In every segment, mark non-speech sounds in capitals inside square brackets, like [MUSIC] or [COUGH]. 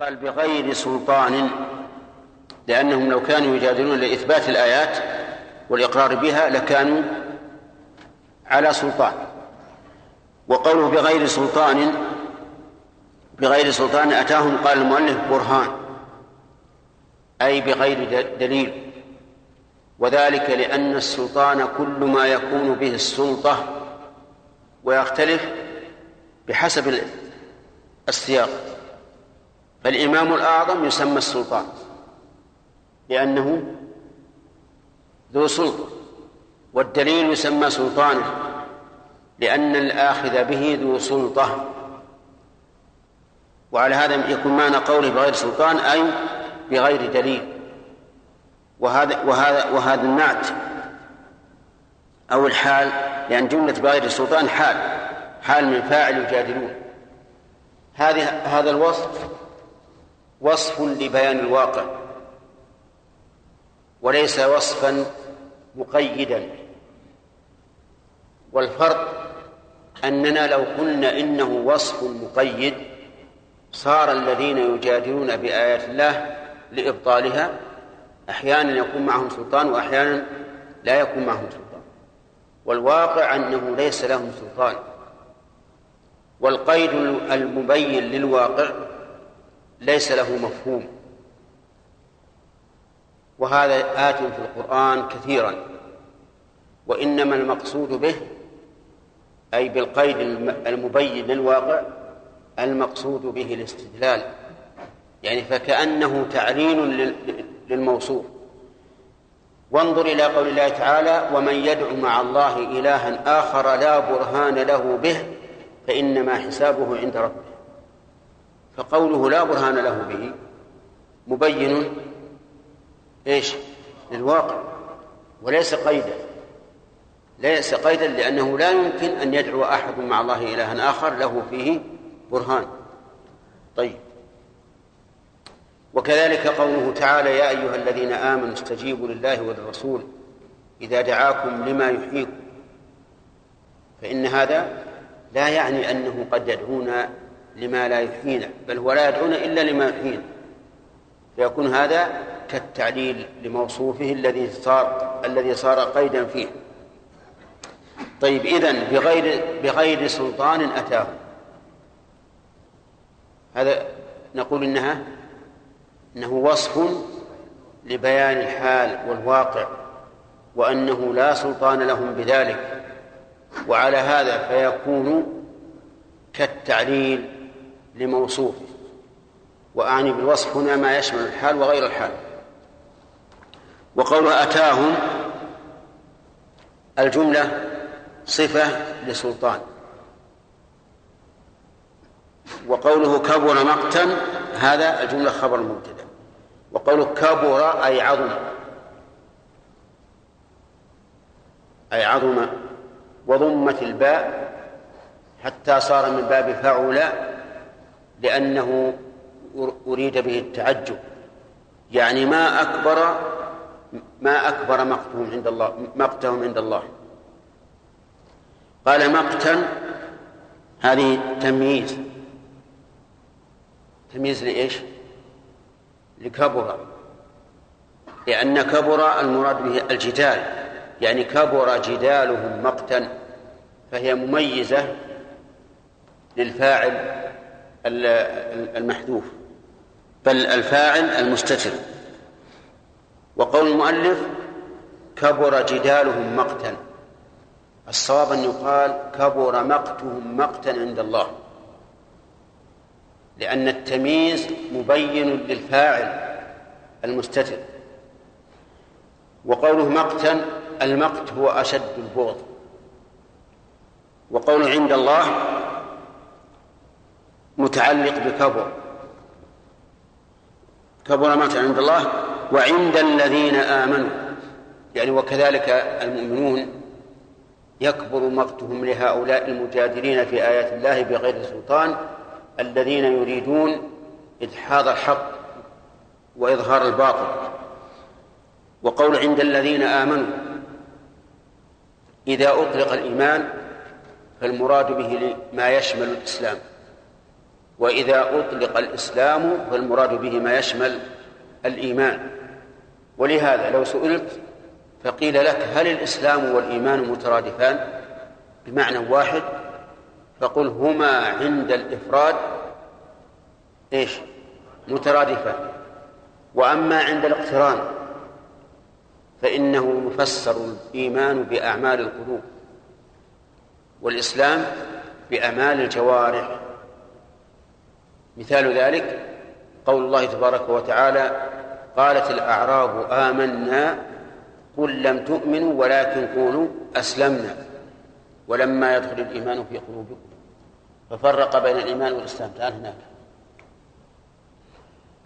قال بغير سلطان لأنهم لو كانوا يجادلون لإثبات الآيات والإقرار بها لكانوا على سلطان. وقوله بغير سلطان بغير سلطان أتاهم قال المؤلف برهان أي بغير دليل. وذلك لأن السلطان كل ما يكون به السلطة ويختلف بحسب السياق. فالإمام الأعظم يسمى السلطان لأنه ذو سلطة والدليل يسمى سلطانه لأن الآخذ به ذو سلطة. وعلى هذا يكون معنى قوله بغير سلطان أي بغير دليل. وهذا وهذا وهذا النعت أو الحال لأن جملة بغير سلطان حال حال من فاعل يجادلون. هذه هذا الوصف وصف لبيان الواقع وليس وصفا مقيدا. والفرق أننا لو قلنا إنه وصف مقيد صار الذين يجادلون بآيات الله لإبطالها أحيانا يكون معهم سلطان وأحيانا لا يكون معهم سلطان. والواقع أنه ليس لهم سلطان. والقيد المبين للواقع ليس له مفهوم. وهذا آت في القرآن كثيرا. وإنما المقصود به أي بالقيد المبين للواقع المقصود به الاستدلال. يعني فكأنه تعليل للموصوف. وانظر إلى قول الله تعالى ومن يدع مع الله إلها آخر لا برهان له به فإنما حسابه عند ربه. فقوله لا برهان له به مبين إيش؟ للواقع وليس قيدا ليس قيدا لأنه لا يمكن أن يدعو أحد مع الله إلها آخر له فيه برهان. طيب. وكذلك قوله تعالى يا أيها الذين آمنوا استجيبوا لله وللرسول إذا دعاكم لما يحييكم. فإن هذا لا يعني أنه قد يدعونا لما لا يحيينا بل هو لا يدعونا إلا لما يحيينا فيكون هذا كالتعليل لموصوفه الذي صار الذي صار قيدا فيه. طيب إذن بغير بغير سلطان أتاه. هذا نقول إنها إنه وصف لبيان الحال والواقع وأنه لا سلطان لهم بذلك. وعلى هذا فيكون كالتعليل لموصوفه وأعني بالوصف هنا ما يشمل الحال وغير الحال. وقوله أتاهم الجملة صفة لسلطان. وقوله كبر مقتا هذا الجملة خبر مبتدأ. وقوله كبر أي عظم. أي عظم وضمت الباء حتى صار من باب فعل لأنه أريد به التعجب. يعني ما أكبر ما أكبر مقتهم عند الله مقتهم عند الله. قال مقتا هذه تمييز. تمييز لإيش؟ لكبر. لأن كبر المراد به الجدال. يعني كبر جدالهم مقتا فهي مميزة للفاعل المحذوف بل الفاعل المستتر. وقول المؤلف كبر جدالهم مقتا. الصواب أن يقال كبر مقتهم مقتا عند الله. لأن التمييز مبين للفاعل المستتر. وقوله مقتا المقت هو أشد البغض. وقوله عند الله متعلق بكبر. كبر مقتا عند الله وعند الذين آمنوا. يعني وكذلك المؤمنون يكبر مقتهم لهؤلاء المجادلين في آيات الله بغير سلطان الذين يريدون إدحاض الحق وإظهار الباطل. وقول عند الذين آمنوا إذا أطلق الإيمان فالمراد به ما يشمل الإسلام. وإذا أطلق الإسلام فالمراد به ما يشمل الإيمان. ولهذا لو سئلت فقيل لك هل الإسلام والإيمان مترادفان بمعنى واحد؟ فقل هما عند الإفراد إيش؟ مترادفان. وأما عند الاقتران فإنه يفسر الإيمان بأعمال القلوب والإسلام بأعمال الجوارح مثال ذلك قول الله تبارك وتعالى قالت الأعراب آمنا قل لم تؤمنوا ولكن قولوا أسلمنا ولما يدخل الإيمان في قلوبكم ففرق بين الإيمان والإسلام تعال هناك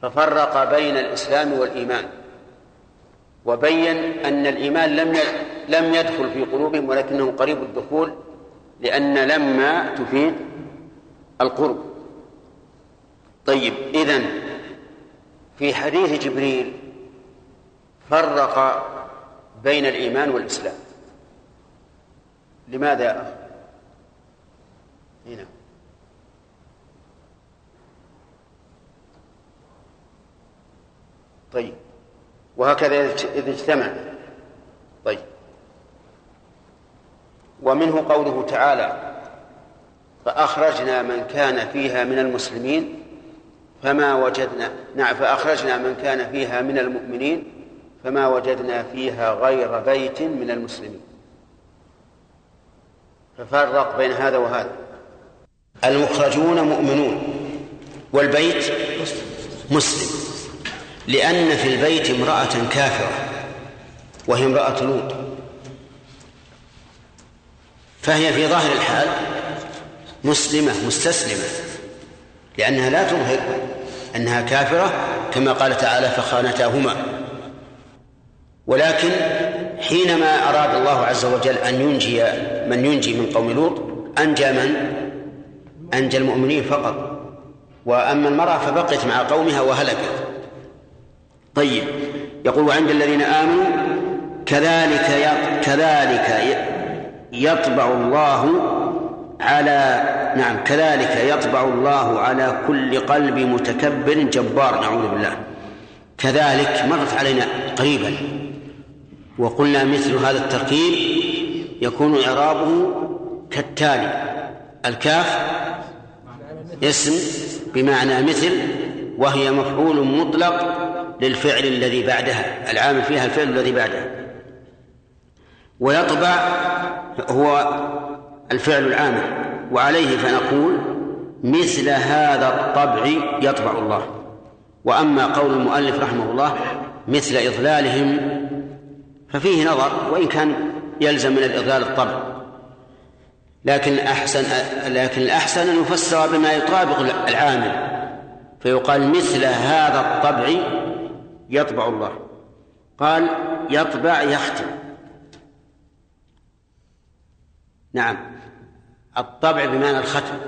ففرق بين الإسلام والإيمان وبين أن الإيمان لم لم يدخل في قلوبهم ولكنه قريب الدخول لأن لما تفيد القرب طيب إذن في حديث جبريل فرق بين الإيمان والإسلام. لماذا؟ هنا. طيب وهكذا إذا اجتمع. طيب. ومنه قوله تعالى فأخرجنا من كان فيها من المسلمين فما وجدنا نعم فأخرجنا من كان فيها من المؤمنين فما وجدنا فيها غير بيت من المسلمين. ففرق بين هذا وهذا. المخرجون مؤمنون والبيت مسلم لأن في البيت امرأة كافرة وهي امرأة لوط. فهي في ظاهر الحال مسلمة مستسلمة. لأنها لا تظهر أنها كافرة كما قال تعالى فخانتاهما. ولكن حينما أراد الله عز وجل أن ينجي من ينجي من قوم لوط أنجى من؟ أنجى المؤمنين فقط. وأما المرأة فبقيت مع قومها وهلكت. طيب يقول وعند الذين آمنوا كذلك كذلك يطبع الله على نعم كذلك يطبع الله على كل قلب متكبر جبار نعوذ بالله. كذلك مرت علينا قريبا. وقلنا مثل هذا التركيب يكون إعرابه كالتالي الكاف اسم بمعنى مثل وهي مفعول مطلق للفعل الذي بعدها العامل فيها الفعل الذي بعدها. ويطبع هو الفعل العامل وعليه فنقول مثل هذا الطبع يطبع الله. وأما قول المؤلف رحمه الله مثل إضلالهم ففيه نظر وإن كان يلزم من الإضلال الطبع. لكن أحسن لكن الأحسن أن يفسر بما يطابق العامل فيقال مثل هذا الطبع يطبع الله. قال يطبع يختم. نعم. الطبع بمعنى الختم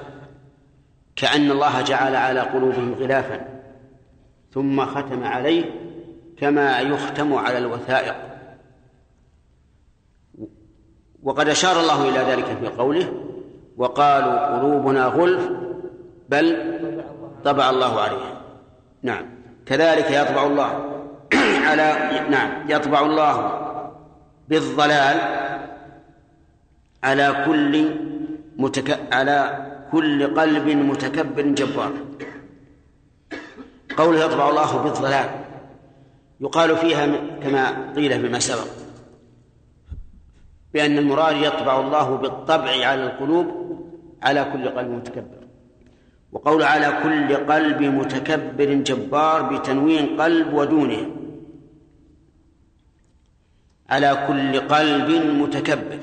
كأن الله جعل على قلوبهم غلافا ثم ختم عليه كما يختم على الوثائق. وقد أشار الله إلى ذلك في قوله وقالوا قلوبنا غلف بل طبع الله عليها. نعم. كذلك يطبع الله [CLEARS THROAT] على نعم يطبع الله بالضلال على كل متك... على كل قلب متكبر جبار. قوله يطبع الله بالضلال يقال فيها كما قيل فيما سبق بأن المراد يطبع الله بالطبع على القلوب على كل قلب متكبر. وقول على كل قلب متكبر جبار بتنوين قلب ودونه. على كل قلب متكبر.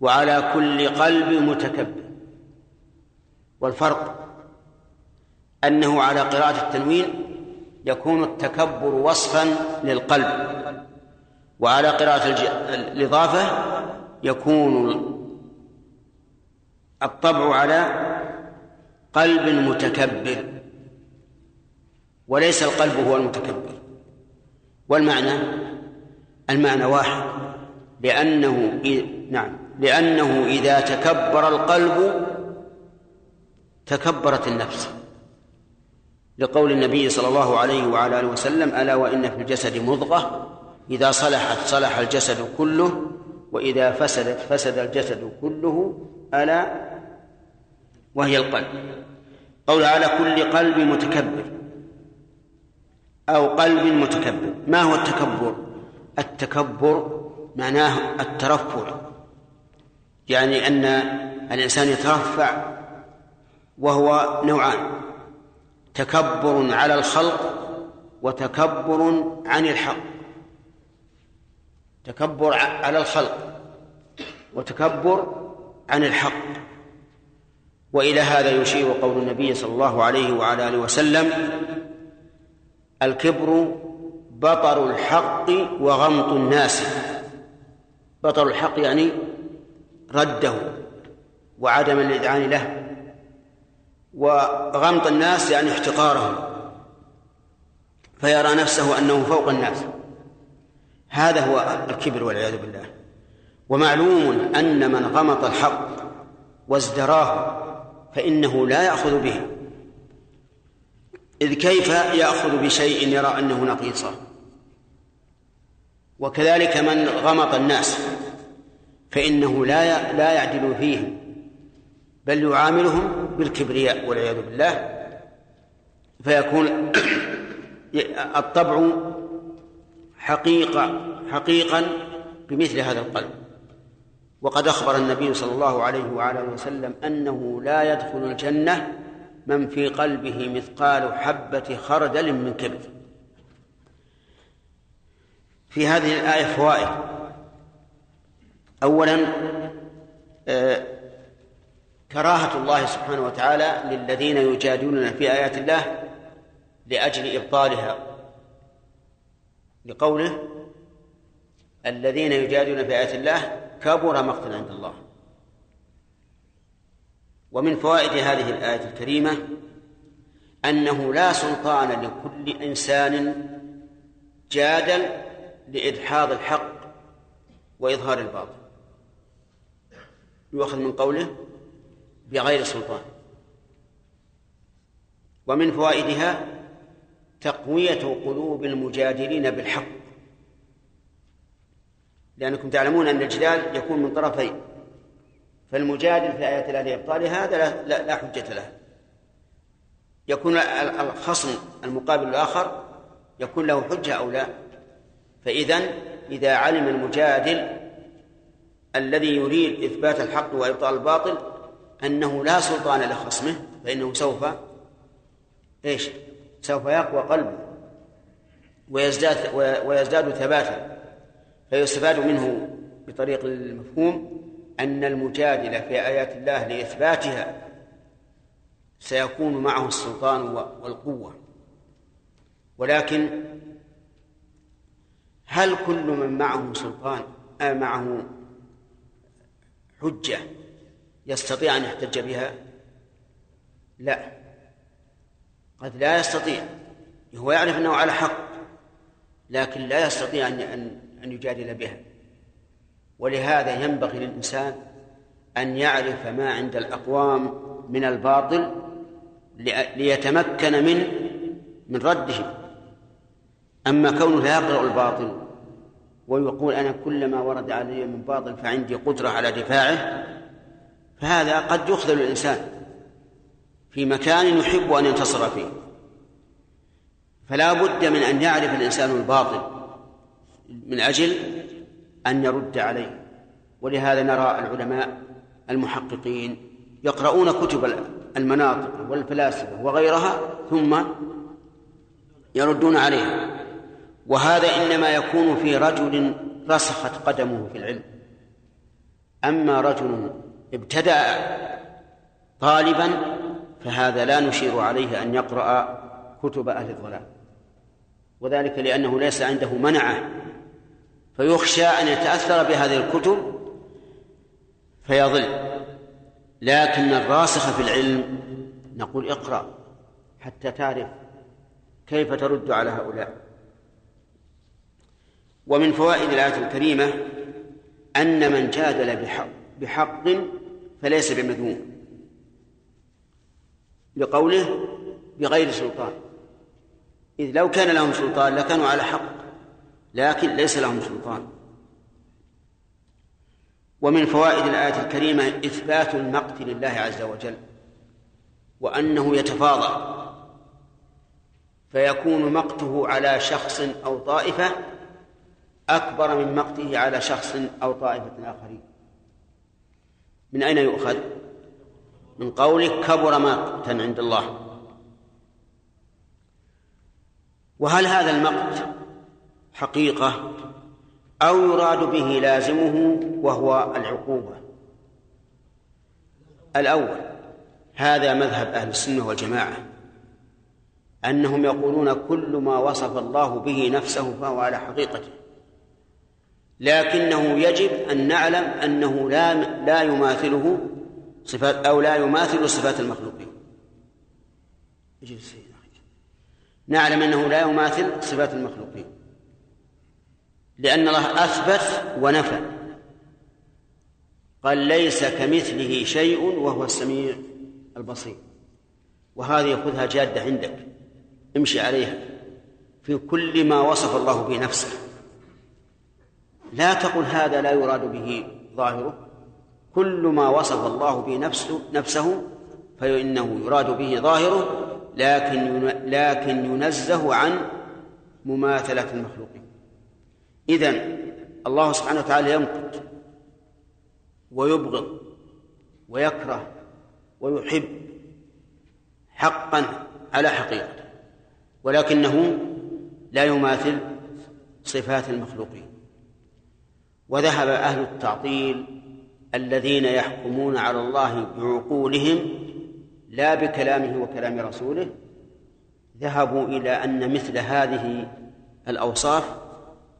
وعلى كل قلب متكبر. والفرق أنه على قراءة التنوين يكون التكبر وصفا للقلب وعلى قراءة الإضافة يكون الطبع على قلب متكبر. وليس القلب هو المتكبر. والمعنى المعنى واحد لأنه نعم. لأنه إذا تكبر القلب تكبرت النفس. لقول النبي صلى الله عليه وعلى آله وسلم ألا وإن في الجسد مضغة؟ إذا صلحت صلح الجسد كله وإذا فسدت فسد الجسد كله ألا؟ وهي القلب. قول على كل قلب متكبر. أو قلب متكبر. ما هو التكبر؟ التكبر معناه الترفع يعني أن الإنسان يترفع وهو نوعان تكبر على الخلق وتكبر عن الحق تكبر على الخلق وتكبر عن الحق. وإلى هذا يشير قول النبي صلى الله عليه وعلى آله وسلم الكبر بطر الحق وغمط الناس. بطر الحق يعني رده وعدم الإذعان له وغمط الناس يعني احتقارهم فيرى نفسه أنه فوق الناس. هذا هو الكبر والعياذ بالله. ومعلوم أن من غمط الحق وازدراه فإنه لا يأخذ به. إذ كيف يأخذ بشيء يرى أنه نقيصا وكذلك من غمط الناس فإنه لا لا يعدل فيهم بل يعاملهم بالكبرياء والعياذ بالله. فيكون [COUGHS] الطبع حقيقة حقيقا بمثل هذا القلب. وقد أخبر النبي صلى الله عليه وعلى وسلم أنه لا يدخل الجنة من في قلبه مثقال حبة خردل من كبر. في هذه الآية فوائد. أولا آه كراهة الله سبحانه وتعالى للذين يجادلون في آيات الله لأجل إبطالها لقوله الذين يجادلون في آيات الله كبر مقتا عند الله. ومن فوائد هذه الآية الكريمة أنه لا سلطان لكل إنسان جادل لإدحاض الحق وإظهار الباطل. يؤخذ من قوله بغير سلطان. ومن فوائدها تقوية قلوب المجادلين بالحق. لأنكم تعلمون أن الجدال يكون من طرفين. فالمجادل في آيات الله لإبطال هذا لا, لا, لا حجة له. يكون الخصم المقابل الآخر يكون له حجة أو لا. فإذا إذا علم المجادل الذي يريد إثبات الحق وإبطال الباطل أنه لا سلطان لخصمه فإنه سوف إيش؟ سوف يقوى قلبه ويزداد ويزداد ثباتا فيستفاد منه بطريق المفهوم أن المجادل في آيات الله لإثباتها سيكون معه السلطان والقوة ولكن هل كل من معه سلطان أو معه حجة يستطيع أن يحتج بها؟ لا. قد لا يستطيع. هو يعرف أنه على حق لكن لا يستطيع أن أن يجادل بها. ولهذا ينبغي للإنسان أن يعرف ما عند الأقوام من الباطل ليتمكن من من رده. أما كونه لا يقرأ الباطل ويقول أنا كلما ورد علي من باطل فعندي قدرة على دفاعه فهذا قد يخذل الإنسان في مكان يحب أن ينتصر فيه. فلا بد من أن يعرف الإنسان الباطل من أجل أن يرد عليه. ولهذا نرى العلماء المحققين يقرؤون كتب المناطق والفلاسفة وغيرها ثم يردون عليها. وهذا إنما يكون في رجل رسخت قدمه في العلم. أما رجل ابتدأ طالبا فهذا لا نشير عليه أن يقرأ كتب أهل الضلال. وذلك لأنه ليس عنده منعة. فيخشى أن يتأثر بهذه الكتب فيضل. لكن الراسخ في العلم نقول اقرأ حتى تعرف كيف ترد على هؤلاء. ومن فوائد الآية الكريمة أن من جادل بحق بحق فليس بمذموم. لقوله بغير سلطان. إذ لو كان لهم سلطان لكانوا على حق لكن ليس لهم سلطان. ومن فوائد الآية الكريمة إثبات المقت لله عز وجل وأنه يتفاضل فيكون مقته على شخص أو طائفة أكبر من مقته على شخص أو طائفة آخرين. من أين يؤخذ؟ من قوله كبر مقتا عند الله. وهل هذا المقت حقيقة أو يراد به لازمه وهو العقوبة؟ الأول هذا مذهب أهل السنة والجماعة أنهم يقولون كل ما وصف الله به نفسه فهو على حقيقته. لكنه يجب أن نعلم أنه لا لا يماثله صفات أو لا يماثل صفات المخلوقين. نعلم أنه لا يماثل صفات المخلوقين. لأن الله أثبت ونفى. قال ليس كمثله شيء وهو السميع البصير. وهذه خذها جادة عندك. امشي عليها. في كل ما وصف الله به نفسه. لا تقل هذا لا يراد به ظاهره. كل ما وصف الله به نفسه نفسه فإنه يراد به ظاهره لكن لكن ينزه عن مماثلة المخلوقين إذن الله سبحانه وتعالى يمقت ويبغض ويكره ويحب حقا على حقيقته ولكنه لا يماثل صفات المخلوقين. وذهب أهل التعطيل الذين يحكمون على الله بعقولهم لا بكلامه وكلام رسوله ذهبوا إلى أن مثل هذه الأوصاف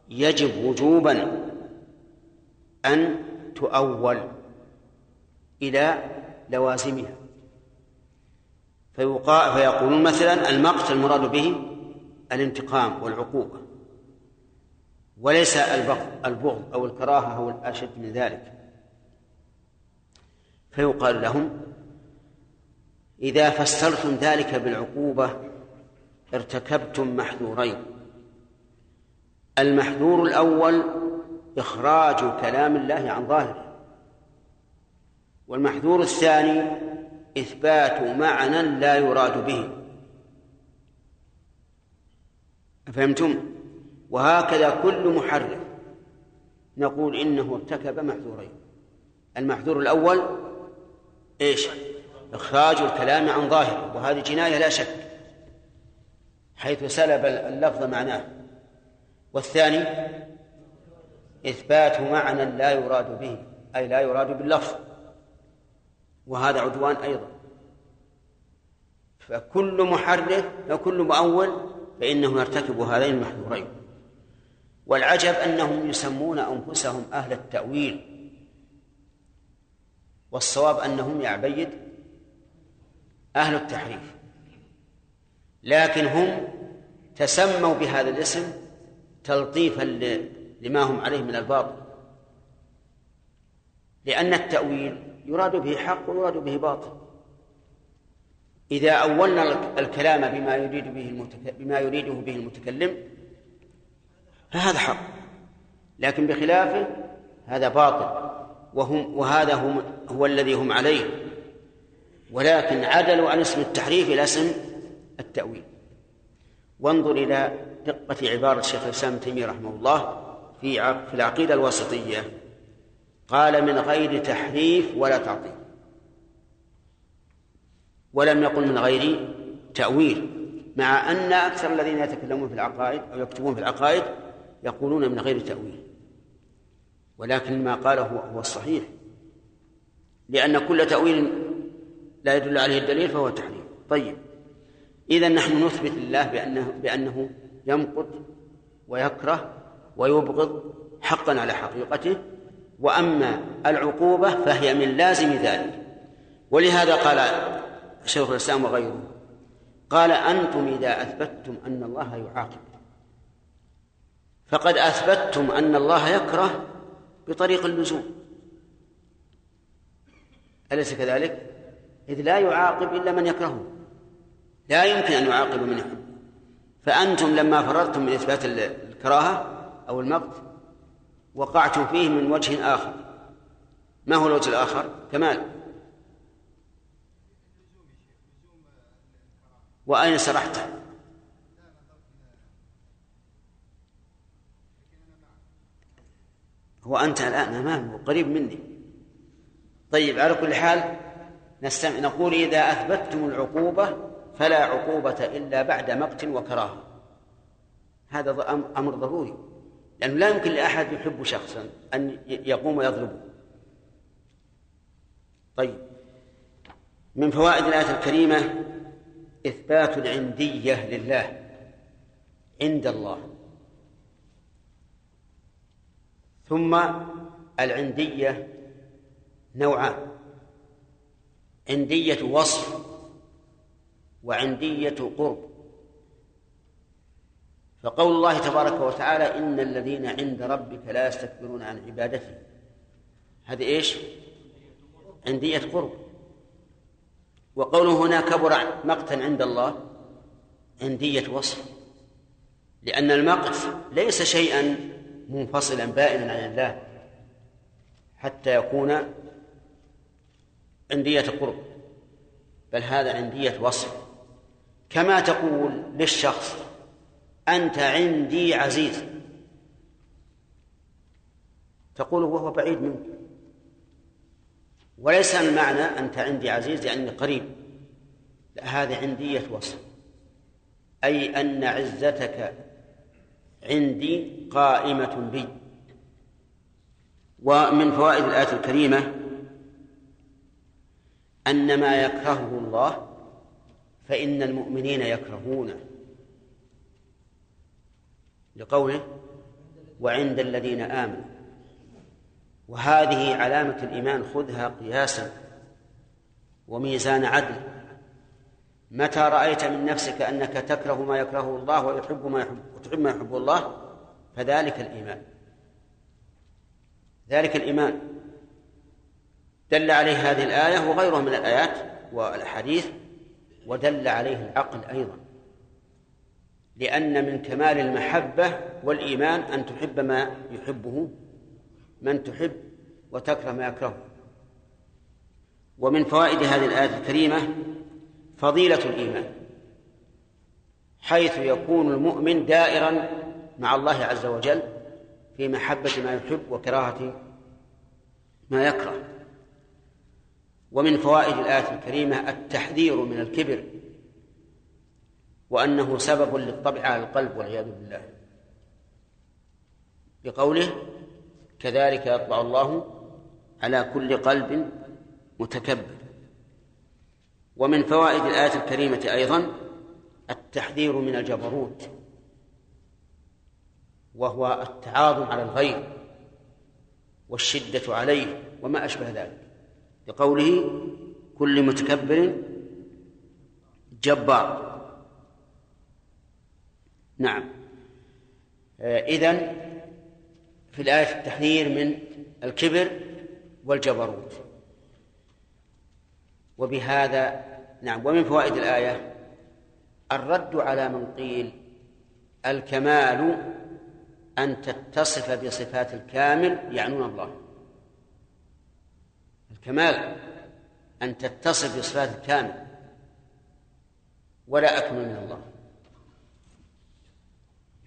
يجب وجوبا أن تؤول إلى لوازمها. فيقولون مثلا المقت المراد به الانتقام والعقوبة. وليس البغض البغض أو الكراهة أو الأشد من ذلك. فيقال لهم إذا فسرتم ذلك بالعقوبة ارتكبتم محذورين. المحذور الأول إخراج كلام الله عن ظاهره. والمحذور الثاني إثبات معنى لا يراد به. أفهمتم؟ وهكذا كل محرف. نقول إنه ارتكب محذورين. المحذور الأول إيش؟ إخراج الكلام عن ظاهره وهذه جناية لا شك حيث سلب اللفظ معناه. والثاني إثبات معنى لا يراد به أي لا يراد باللفظ وهذا عدوان أيضا. فكل محرف وكل مؤول فإنه يرتكب هذين المحذورين. والعجب أنهم يسمون أنفسهم أهل التأويل. والصواب أنهم يا عبيد أهل التحريف. لكن هم تسموا بهذا الاسم تلطيفا لما هم عليه من الباطل. لأن التأويل يراد به حق ويراد به باطل. إذا أولنا الكلام بما يريد به. بما يريده به المتكلم فهذا حق. لكن بخلافه هذا باطل. وهم وهذا هم هو الذي هم عليه. ولكن عدلوا عن اسم التحريف إلى اسم التأويل. وانظر إلى دقة عبارة الشيخ الإسلام ابن تيمية رحمه الله في في العقيدة الوسطية قال من غير تحريف ولا تعطيل. ولم يقل من غير تأويل. مع أن أكثر الذين يتكلمون في العقائد أو يكتبون في العقائد يقولون من غير تأويل. ولكن ما قاله هو الصحيح لأن كل تأويل لا يدل عليه الدليل فهو تحريف طيب. إذا نحن نثبت لله بأنه بأنه يمقت ويكره ويبغض حقا على حقيقته. وأما العقوبة فهي من لازم ذلك. ولهذا قال شيخ الإسلام وغيره قال أنتم إذا أثبتتم أن الله يعاقب. فقد أثبتتم أن الله يكره بطريق اللزوم أليس كذلك؟ إذ لا يعاقب إلا من يكرهه لا يمكن أن يعاقبوا من فأنتم لما فررتم من إثبات الكراهة أو المقت وقعتم فيه من وجه آخر ما هو الوجه الآخر؟ كمال وأين سرحت؟ هو أنت الآن أمامه قريب مني. طيب على كل حال نستمع نقول إذا أثبتتم العقوبة فلا عقوبة إلا بعد مقت وكراهة. هذا أمر ضروري. لأنه لا يمكن لأحد يحب شخصا أن يقوم ويضربه طيب. من فوائد الآية الكريمة إثبات العندية لله عند الله. ثم العندية نوعان. عندية وصف وعندية قرب. فقول الله تبارك وتعالى إن الذين عند ربك لا يستكبرون عن عبادته. هذه إيش؟ عندية قرب. وقوله هنا كبر مقتا عند الله عندية وصف. لأن المقت ليس شيئا منفصلا بائنا عن الله حتى يكون عندية قرب بل هذا عندية وصف. كما تقول للشخص أنت عندي عزيز. تقول وهو بعيد منك. وليس المعنى أنت عندي عزيز لأني قريب. لا هذه عندية وصف. أي أن عزتك عندي قائمة بي. ومن فوائد الآية الكريمة أن ما يكرهه الله فإن المؤمنين يكرهونه. لقوله وعند الذين آمنوا. وهذه علامة الإيمان خذها قياسا وميزان عدل. متى رأيت من نفسك أنك تكره ما يكرهه الله ويحب ما يحب وتحب ما يحب الله؟ فذلك الإيمان. ذلك الإيمان. دل عليه هذه الآية وغيرها من الآيات والأحاديث ودل عليه العقل أيضا. لأن من كمال المحبة والإيمان أن تحب ما يحبه من تحب وتكره ما يكرهه. ومن فوائد هذه الآية الكريمة فضيلة الإيمان حيث يكون المؤمن دائرا مع الله عز وجل في محبة ما يحب وكراهة ما يكره. ومن فوائد الآية الكريمة التحذير من الكبر وأنه سبب للطبع على القلب والعياذ بالله. بقوله كذلك يطبع الله على كل قلب متكبر ومن فوائد الآية الكريمة أيضا التحذير من الجبروت وهو التعاظم على الغير والشدة عليه وما أشبه ذلك. لقوله كل متكبر جبار. نعم. آه، إذن في الآية التحذير من الكبر والجبروت. وبهذا نعم ومن فوائد الآية الرد على من قيل الكمال أن تتصف بصفات الكامل يعنون الله. الكمال أن تتصف بصفات الكامل ولا أكمل من الله.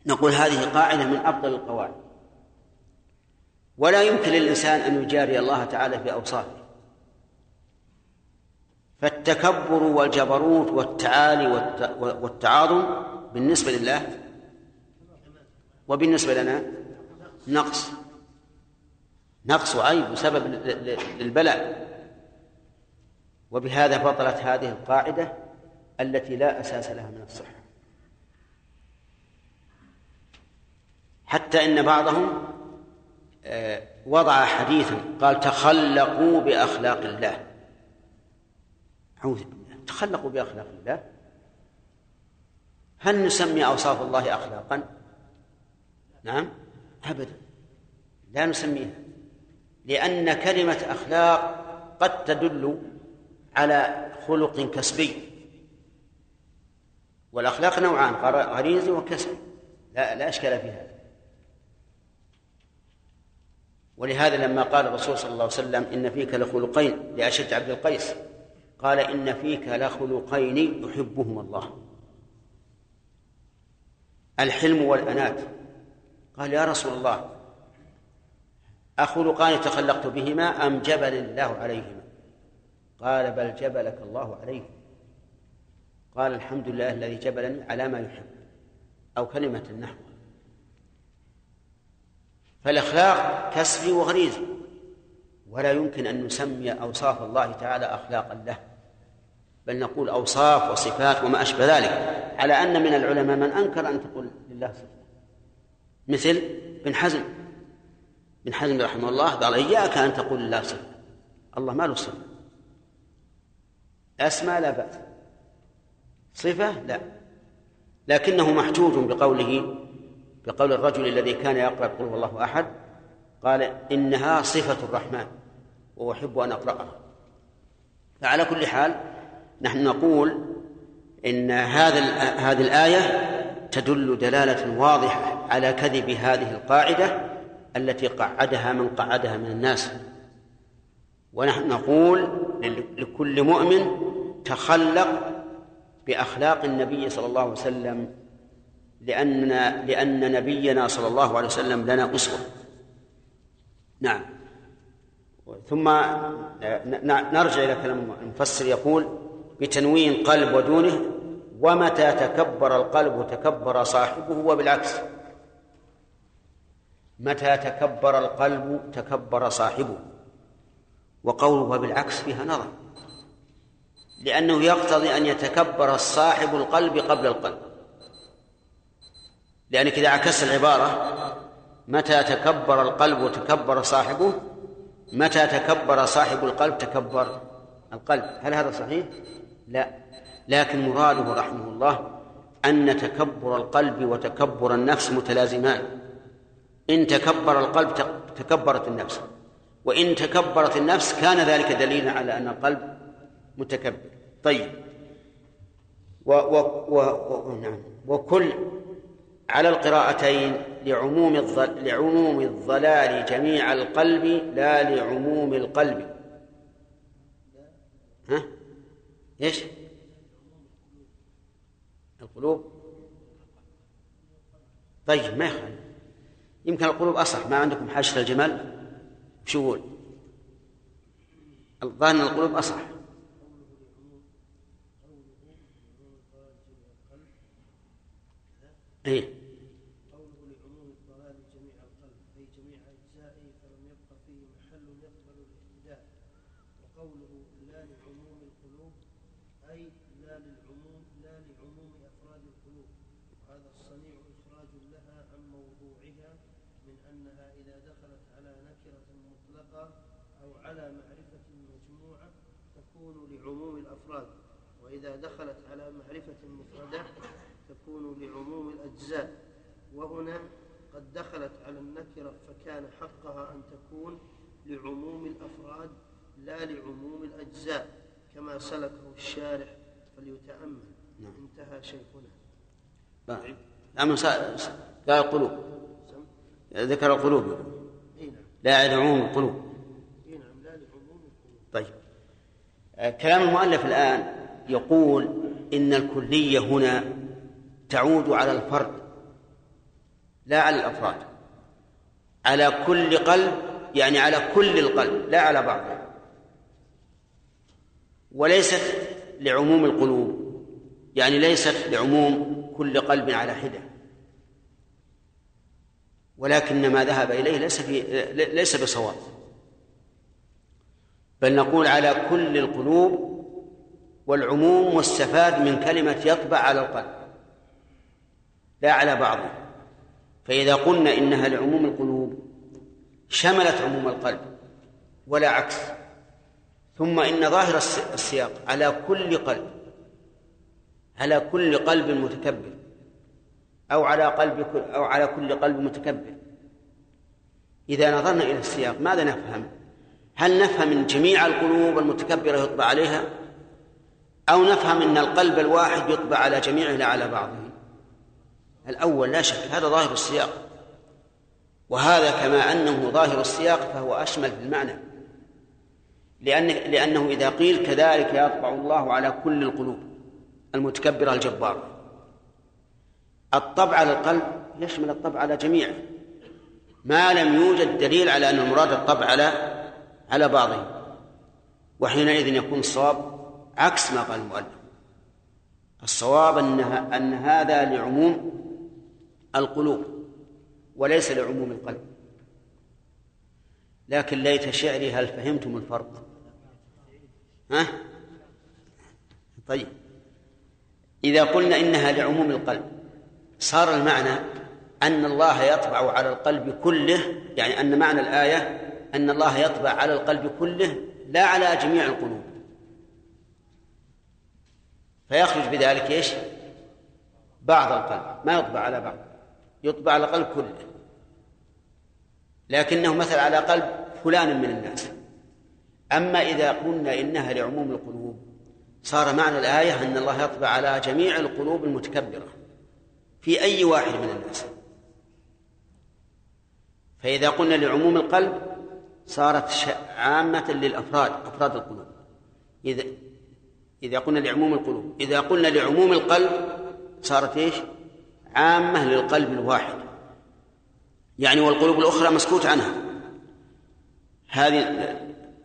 نقول هذه قاعدة من أفضل القواعد. ولا يمكن للإنسان أن يجاري الله تعالى في أوصافه. فالتكبر والجبروت والتعالي والتعاظم بالنسبة لله وبالنسبة لنا نقص. نقص وعيب وسبب للبلاء. وبهذا بطلت هذه القاعدة التي لا أساس لها من الصحة. حتى إن بعضهم آه، وضع حديثا قال تخلقوا بأخلاق الله. تخلقوا بأخلاق الله. هل نسمي أوصاف الله أخلاقا؟ نعم أبدا. لا نسميها لأن كلمة أخلاق قد تدل على خلق كسبي. والأخلاق نوعان غريزي وكسب. لا لا إشكال في هذا. ولهذا لما قال الرسول صلى الله عليه وسلم إن فيك لخلقين لأشد عبد القيس قال إن فيك لخلقين يحبهما الله. الحلم والأنات. قال يا رسول الله أخلقان تخلقت بهما أم جبل الله عليهما؟ قال بل جبلك الله عليه قال الحمد لله الذي جبلني على ما يحب أو كلمة النحو. فالإخلاق كسبي وغريزي ولا يمكن أن نسمي أوصاف الله تعالى أخلاقا له. بل نقول أوصاف وصفات وما أشبه ذلك. على أن من العلماء من أنكر أن تقول لله صفة. مثل بن حزم. بن حزم رحمه الله قال إياك أن تقول لله صفة. الله ما له صفة. أسماء لا بأس. صفة لا. لكنه محجوج بقوله بقول الرجل الذي كان يقرأ قل هو الله أحد قال إنها صفة الرحمن وأحب أن أقرأها. فعلى كل حال نحن نقول إن هذا هذه الآية تدل دلالة واضحة على كذب هذه القاعدة التي قعدها من قعدها من الناس. ونحن نقول لكل مؤمن تخلق بأخلاق النبي صلى الله عليه وسلم لأن لأن نبينا صلى الله عليه وسلم لنا أسوة نعم. ثم نرجع إلى كلام المفسر يقول بتنوين قلب ودونه ومتى تكبر القلب تكبر صاحبه وبالعكس. متى تكبر القلب تكبر صاحبه. وقوله وبالعكس فيها نظر. لأنه يقتضي أن يتكبر الصاحب القلب قبل القلب. لأنك إذا عكست العبارة متى تكبر القلب وتكبر صاحبه متى تكبر صاحب القلب تكبر القلب. هل هذا صحيح؟ لا. لكن مراده رحمه الله أن تكبر القلب وتكبر النفس متلازمان. إن تكبر القلب تكبرت النفس. وإن تكبرت النفس كان ذلك دليلا على أن القلب متكبر. طيب. و و و و نعم. وكل على القراءتين لعموم الضل لعموم الضلال جميع القلب لا لعموم القلب. ها؟ إيش؟ القلوب. طيب ما يخالف. يمكن القلوب أصح ما عندكم حاشة الجمال شو يقول؟ الظاهر القلوب أصح. إيه إذا دخلت على معرفة مفردة تكون لعموم الأجزاء وهنا قد دخلت على النكرة فكان حقها أن تكون لعموم الأفراد لا لعموم الأجزاء كما سلكه الشارح فليتأمل. نعم. انتهى شيخنا. نعم نعم قال القلوب. ذكر القلوب. نعم. لا لعموم القلوب. نعم لا لعموم القلوب. طيب. كلام المؤلف الآن يقول إن الكلية هنا تعود على الفرد. لا على الأفراد. على كل قلب يعني على كل القلب لا على بعضه وليست لعموم القلوب يعني ليست لعموم كل قلب على حدة. ولكن ما ذهب إليه ليس في ليس بصواب. بل نقول على كل القلوب والعموم مستفاد من كلمة يطبع على القلب لا على بعضه فإذا قلنا إنها لعموم القلوب شملت عموم القلب ولا عكس. ثم إن ظاهر السياق على كل قلب على كل قلب متكبر أو على قلب أو على كل قلب متكبر. إذا نظرنا إلى السياق ماذا نفهم؟ هل نفهم من جميع القلوب المتكبرة يطبع عليها أو نفهم أن القلب الواحد يطبع على جميعه لا على بعضه الأول لا شك هذا ظاهر السياق. وهذا كما أنه ظاهر السياق فهو أشمل في المعنى. لأن لأنه إذا قيل كذلك يطبع الله على كل القلوب المتكبرة الجبارة الطبع على القلب يشمل الطبع على جميعه ما لم يوجد دليل على أن المراد الطبع على على بعضه وحينئذ يكون الصواب عكس ما قال المؤلف. الصواب أنها أن هذا لعموم القلوب وليس لعموم القلب. لكن ليت شعري هل فهمتم الفرق؟ ها؟ طيب. إذا قلنا إنها لعموم القلب صار المعنى أن الله يطبع على القلب كله يعني أن معنى الآية أن الله يطبع على القلب كله لا على جميع القلوب. فيخرج بذلك إيش؟ بعض القلب ما يطبع على بعض. يطبع على القلب كله. لكنه مثل على قلب فلان من الناس. أما إذا قلنا إنها لعموم القلوب صار معنى الآية أن الله يطبع على جميع القلوب المتكبرة في أي واحد من الناس. فإذا قلنا لعموم القلب صارت عامة للأفراد أفراد القلوب. إذا إذا قلنا لعموم القلوب إذا قلنا لعموم القلب صارت إيش؟ عامة للقلب الواحد. يعني والقلوب الأخرى مسكوت عنها. هذه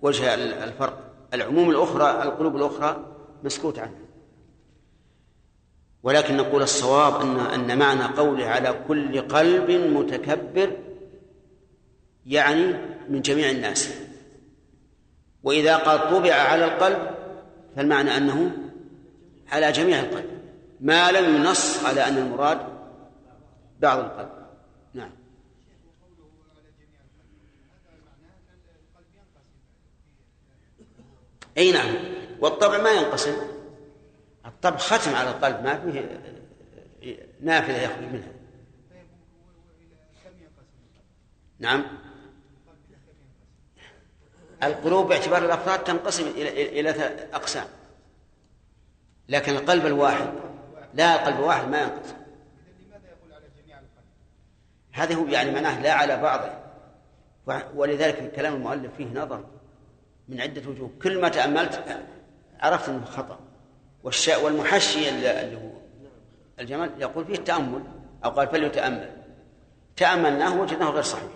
وجه الفرق. العموم الأخرى القلوب الأخرى مسكوت عنها. ولكن نقول الصواب أن أن معنى قوله على كل قلب متكبر يعني من جميع الناس. وإذا قال طبع على القلب فالمعنى أنه على جميع القلب. ما لم ينص على أن المراد بعض القلب. نعم. أي نعم. والطبع ما ينقسم. الطبع ختم على القلب ما فيه نافذة يخرج منها. نعم. القلوب باعتبار الأفراد تنقسم إلى إلى أقسام. لكن القلب الواحد لا القلب الواحد ما ينقسم. هذا هو يعني معناه لا على بعضه ولذلك كلام المؤلف فيه نظر من عدة وجوه. كل ما تأملت عرفت أنه خطأ. والشاء والمحشي اللي هو الجمال يقول فيه التأمل أو قال فليتأمل. تأملناه وجدناه غير صحيح.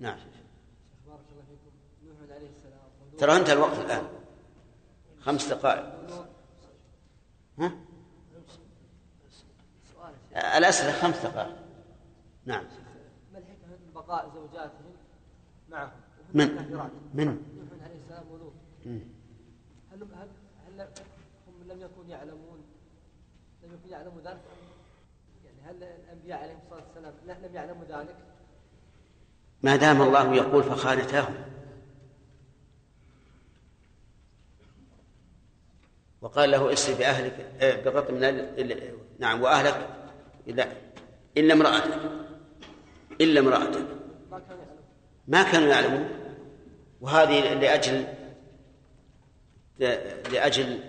نعم. ترى انتهى الوقت الآن. خمس دقائق. ها؟ الأسئلة خمس دقائق. نعم. بقاء زوجاتهم معهم. من من؟ نوح عليه السلام ولوط هل هل هل هم لم يكونوا يعلمون لم يكونوا يعلموا ذلك؟ يعني هل الأنبياء عليهم الصلاة والسلام لم يعلموا ذلك؟ ما دام الله يقول فخانتاهم. وقال له اسر بأهلك آه، بقط من نعم وأهلك لا إلا امرأتك. إلا امرأتك ما كانوا يعلمون. وهذه لأجل لأجل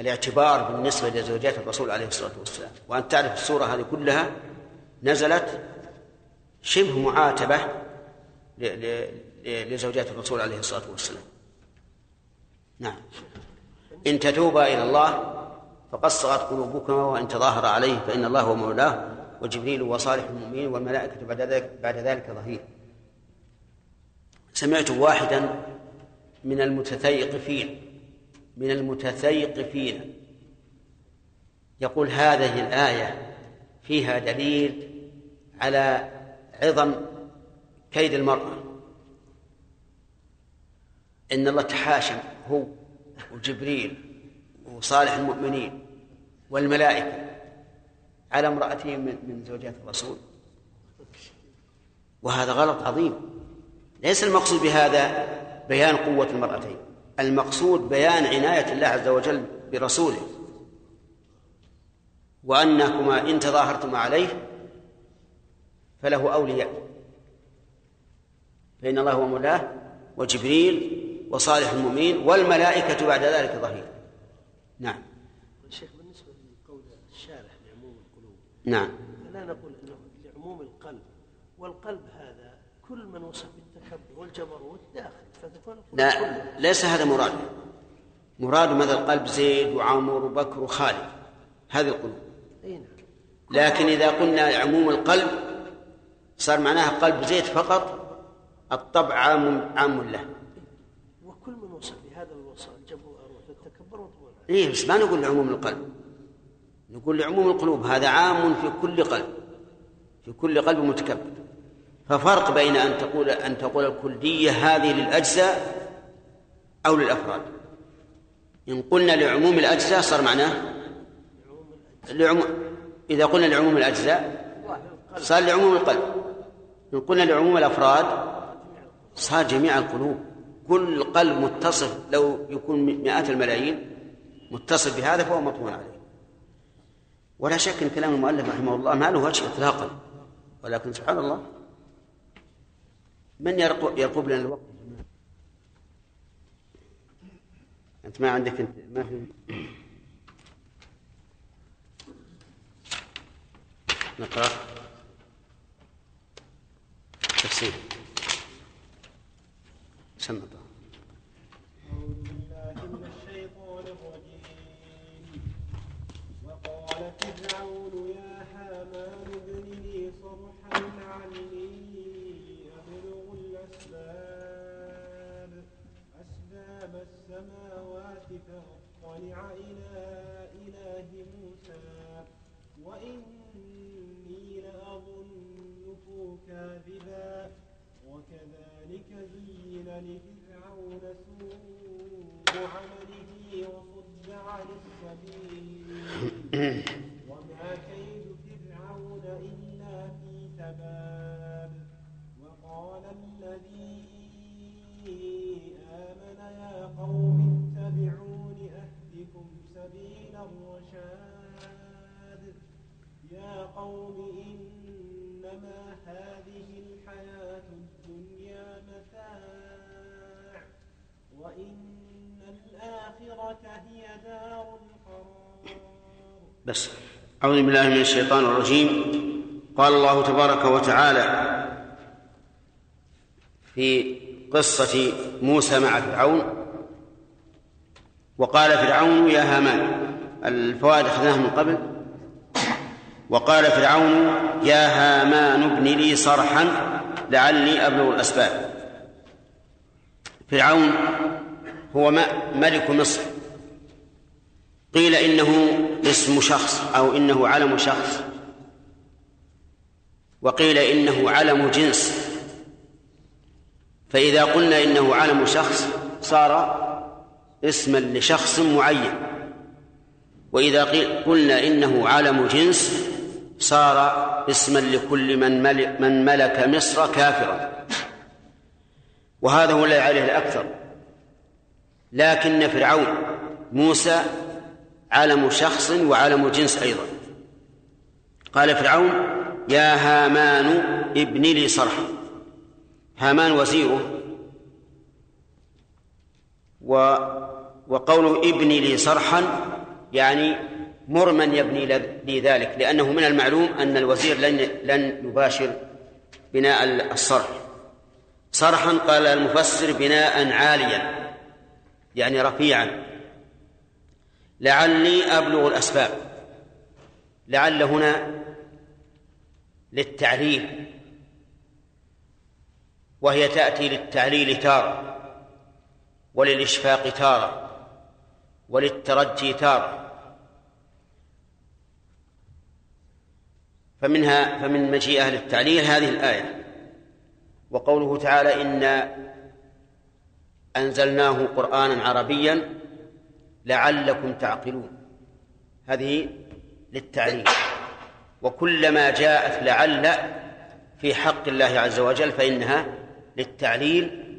الاعتبار بالنسبة لزوجات الرسول عليه الصلاة والسلام. وأن تعرف السورة هذه كلها نزلت شبه معاتبة لزوجات الرسول عليه الصلاة والسلام. نعم. إن تتوبا إلى الله فقد صغت قلوبكما وإن تظاهر عليه فإن الله هو مولاه. وجبريل وصالح المؤمنين والملائكة بعد ذلك بعد ذلك ظهير. سمعت واحدا من المتثيقفين من المتثيقفين يقول هذه الآية فيها دليل على عظم كيد المرأة. إن الله تحاشم هو وجبريل وصالح المؤمنين والملائكة. على امرأته من زوجات الرسول. وهذا غلط عظيم. ليس المقصود بهذا بيان قوة المرأتين. المقصود بيان عناية الله عز وجل برسوله. وأنكما إن تظاهرتما عليه فله أولياء. فإن الله هو مولاه وجبريل وصالح المؤمنين والملائكة بعد ذلك ظهير. نعم. نعم. لا نقول إنه لعموم القلب والقلب هذا كل من وصف بالتكبر والجبروت داخل. فتكون لا ليس هذا مراد. مراد مثل قلب زيد وعمر وبكر وخالد. هذه القلوب. نعم. لكن إذا قلنا عموم القلب صار معناها قلب زيد فقط الطبع عام عام له. وكل من وصف بهذا الوصف الجبر والتكبر مطبوع إيه بس ما نقول لعموم القلب. نقول لعموم القلوب هذا عام في كل قلب في كل قلب متكبر. ففرق بين أن تقول أن تقول الكلية هذه للأجزاء أو للأفراد. إن قلنا لعموم الأجزاء صار معناه لعموم إذا قلنا لعموم الأجزاء صار لعموم القلب. إن قلنا لعموم الأفراد صار جميع القلوب. كل قلب متصف لو يكون مئات الملايين متصل بهذا فهو مطمون عليه. ولا شك إن كلام المؤلف رحمه الله ما له وجه اطلاقا ولكن سبحان الله. من يرقب لنا الوقت؟ أنت ما عندك انت ما في نقرأ. تفسير. سمع فرعون يا هامان ابن لي صرحا لعلي أبلغ الأسباب أسباب السماوات فأطلع إلى إله موسى. وإني لأظنه كاذبا. وكذلك زين لفرعون سوء عمله وصد عن السبيل. [COUGHS] قوم اتبعون أهدكم سبيل الرشاد. يا قوم إنما هذه الحياة الدنيا متاع وإن الآخرة هي دار القرار. بس. أعوذ بالله من الشيطان الرجيم. قال الله تبارك وتعالى في قصة موسى مع فرعون وقال فرعون يا هامان الفوائد أخذناها من قبل. وقال فرعون يا هامان ابن لي صرحا لعلي أبلغ الأسباب. فرعون هو ملك مصر. قيل إنه اسم شخص أو إنه علم شخص. وقيل إنه علم جنس. فإذا قلنا إنه علم شخص صار اسما لشخص معين. وإذا قلنا إنه علم جنس صار اسما لكل من ملك, من ملك مصر كافرا. وهذا هو الذي عليه الأكثر. لكن فرعون موسى علم شخص وعلم جنس أيضا. قال فرعون يا هامان ابن لي صرحا. هامان وزيره و وقوله ابني لي صرحا يعني مر من يبني لي ذلك لأنه من المعلوم أن الوزير لن لن يباشر بناء الصرح. صرحا قال المفسر بناء عاليا يعني رفيعا. لعلي أبلغ الأسباب. لعل هنا للتعليل. وهي تأتي للتعليل تارة وللإشفاق تارة. وللترجي تارة فمنها فمن مجيء أهل التعليل هذه الآية. وقوله تعالى إنا أنزلناه قرآنا عربيا لعلكم تعقلون. هذه للتعليل. وكلما جاءت لعل في حق الله عز وجل فإنها للتعليل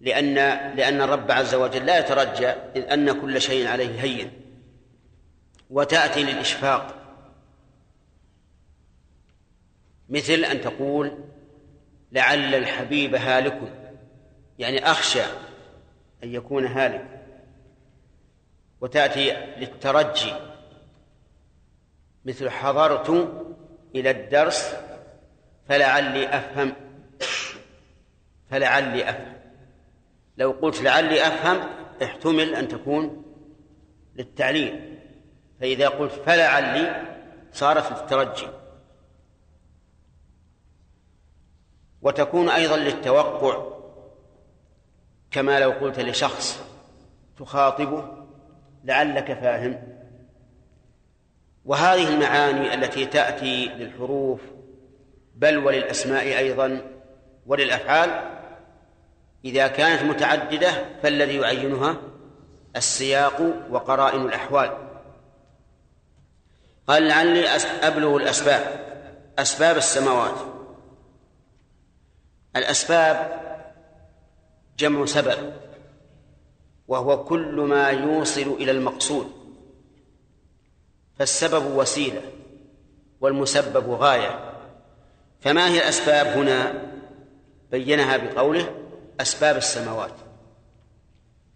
لأن لأن الرب عز وجل لا يترجى إذ أن كل شيء عليه هين وتأتي للإشفاق. مثل أن تقول لعل الحبيب هالك يعني أخشى أن يكون هالك وتأتي للترجي. مثل حضرت إلى الدرس فلعلي أفهم فلعلي أفهم. لو قلت لعلي أفهم احتمل أن تكون للتعليل. فإذا قلت فلعلي صارت للترجي. وتكون أيضا للتوقع كما لو قلت لشخص تخاطبه لعلك فاهم. وهذه المعاني التي تأتي للحروف بل وللأسماء أيضا وللأفعال إذا كانت متعددة فالذي يعينها السياق وقرائن الأحوال. قال لعلي أبلغ الأسباب. أسباب السماوات. الأسباب جمع سبب وهو كل ما يوصل إلى المقصود. فالسبب وسيلة والمسبب غاية. فما هي الأسباب هنا؟ بينها بقوله أسباب السماوات.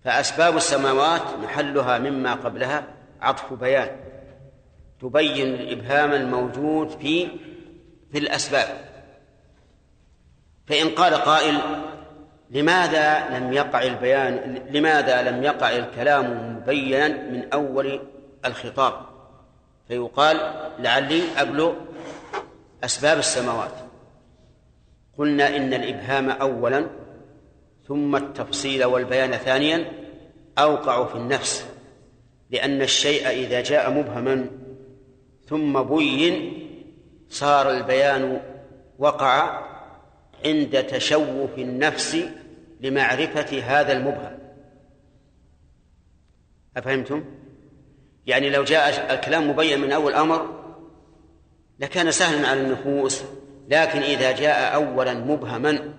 فأسباب السماوات محلها مما قبلها عطف بيان. تبين الإبهام الموجود في في الأسباب. فإن قال قائل لماذا لم يقع البيان لماذا لم يقع الكلام مبينا من أول الخطاب؟ فيقال لعلي أبلغ أسباب السماوات. قلنا إن الإبهام أولا ثم التفصيل والبيان ثانيا أوقع في النفس لأن الشيء إذا جاء مبهما ثم بين صار البيان وقع عند تشوف النفس لمعرفة هذا المبهم أفهمتم؟ يعني لو جاء الكلام مبين من أول أمر لكان سهلا على النفوس لكن إذا جاء أولا مبهما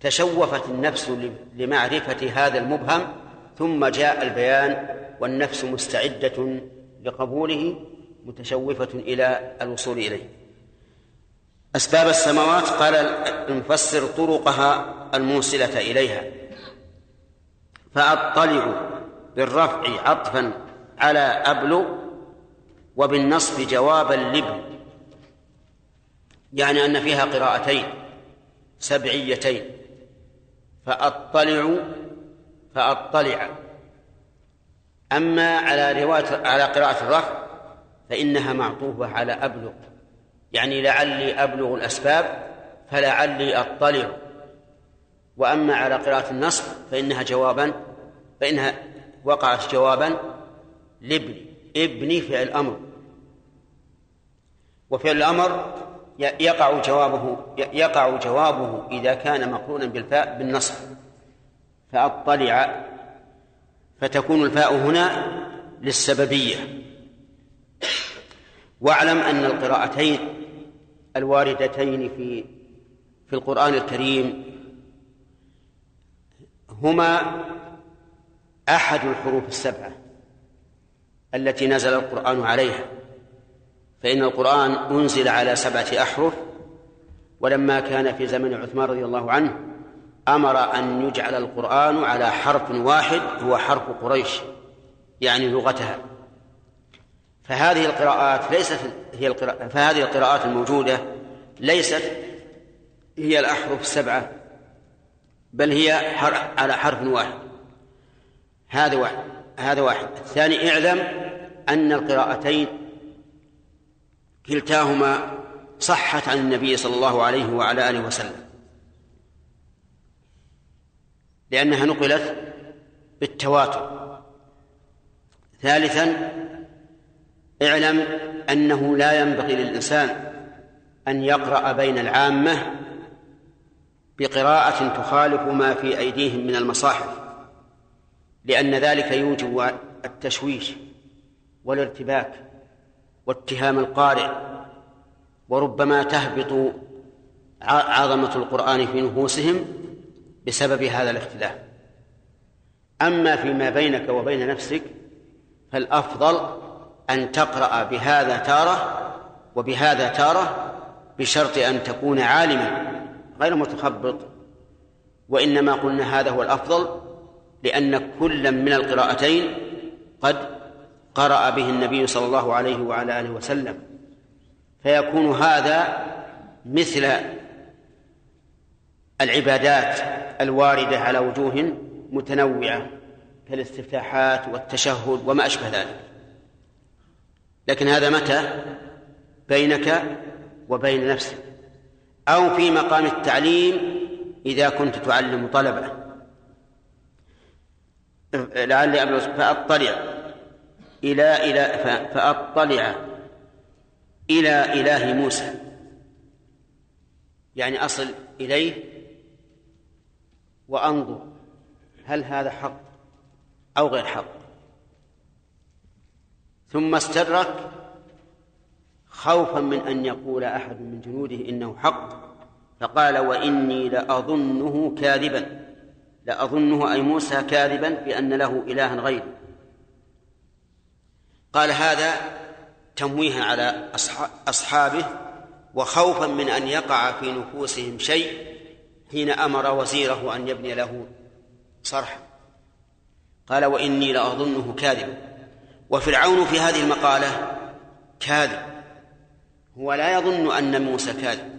تشوفت النفس لمعرفة هذا المبهم ثم جاء البيان والنفس مستعدة لقبوله متشوفة إلى الوصول إليه. أسباب السماوات قال المفسر طرقها الموصلة إليها. فأطلع بالرفع عطفا على أبلغ وبالنصب جوابا لابن. يعني أن فيها قراءتين سبعيتين. فأطلع فأطلع. أما على رواية على قراءة الرفع فإنها معطوفة على أبلغ. يعني لعلي أبلغ الأسباب فلعلي أطلع. وأما على قراءة النصب فإنها جوابا فإنها وقعت جوابا لابن ابني فعل أمر وفعل الأمر يقع جوابه يقع جوابه إذا كان مقرونا بالفاء بالنصب فأطلع فتكون الفاء هنا للسببية. واعلم أن القراءتين الواردتين في في القرآن الكريم هما أحد الحروف السبعة التي نزل القرآن عليها. فإن القرآن أنزل على سبعة أحرف ولما كان في زمن عثمان رضي الله عنه أمر أن يجعل القرآن على حرف واحد هو حرف قريش يعني لغتها. فهذه القراءات ليست هي القراءة فهذه القراءات الموجودة ليست هي الأحرف السبعة بل هي على حرف واحد. هذا واحد هذا واحد. الثاني اعلم أن القراءتين كلتاهما صحت عن النبي صلى الله عليه وعلى آله وسلم. لأنها نقلت بالتواتر. ثالثا اعلم أنه لا ينبغي للإنسان أن يقرأ بين العامة بقراءة تخالف ما في أيديهم من المصاحف لأن ذلك يوجب التشويش والارتباك. واتهام القارئ وربما تهبط عظمة القرآن في نفوسهم بسبب هذا الاختلاف. أما فيما بينك وبين نفسك فالأفضل أن تقرأ بهذا تارة وبهذا تارة بشرط أن تكون عالما غير متخبط. وإنما قلنا هذا هو الأفضل لأن كل من القراءتين قد قرأ به النبي صلى الله عليه وعلى آله وسلم. فيكون هذا مثل العبادات الواردة على وجوه متنوعة كالاستفتاحات والتشهد وما أشبه ذلك. لكن هذا متى؟ بينك وبين نفسك. أو في مقام التعليم إذا كنت تعلم طلبة. لعلي أبلغ فأطلع. إلى إلى فأطلع إلى إله موسى. يعني أصل إليه وأنظر هل هذا حق أو غير حق. ثم استدرك خوفا من أن يقول أحد من جنوده إنه حق فقال وإني لأظنه كاذبا لأظنه أي موسى كاذبا بأن له إلها غيره. قال هذا تمويها على أصحابه وخوفا من أن يقع في نفوسهم شيء حين أمر وزيره أن يبني له صرحا قال وإني لأظنه كاذبا وفرعون في هذه المقالة كاذب. هو لا يظن أن موسى كاذب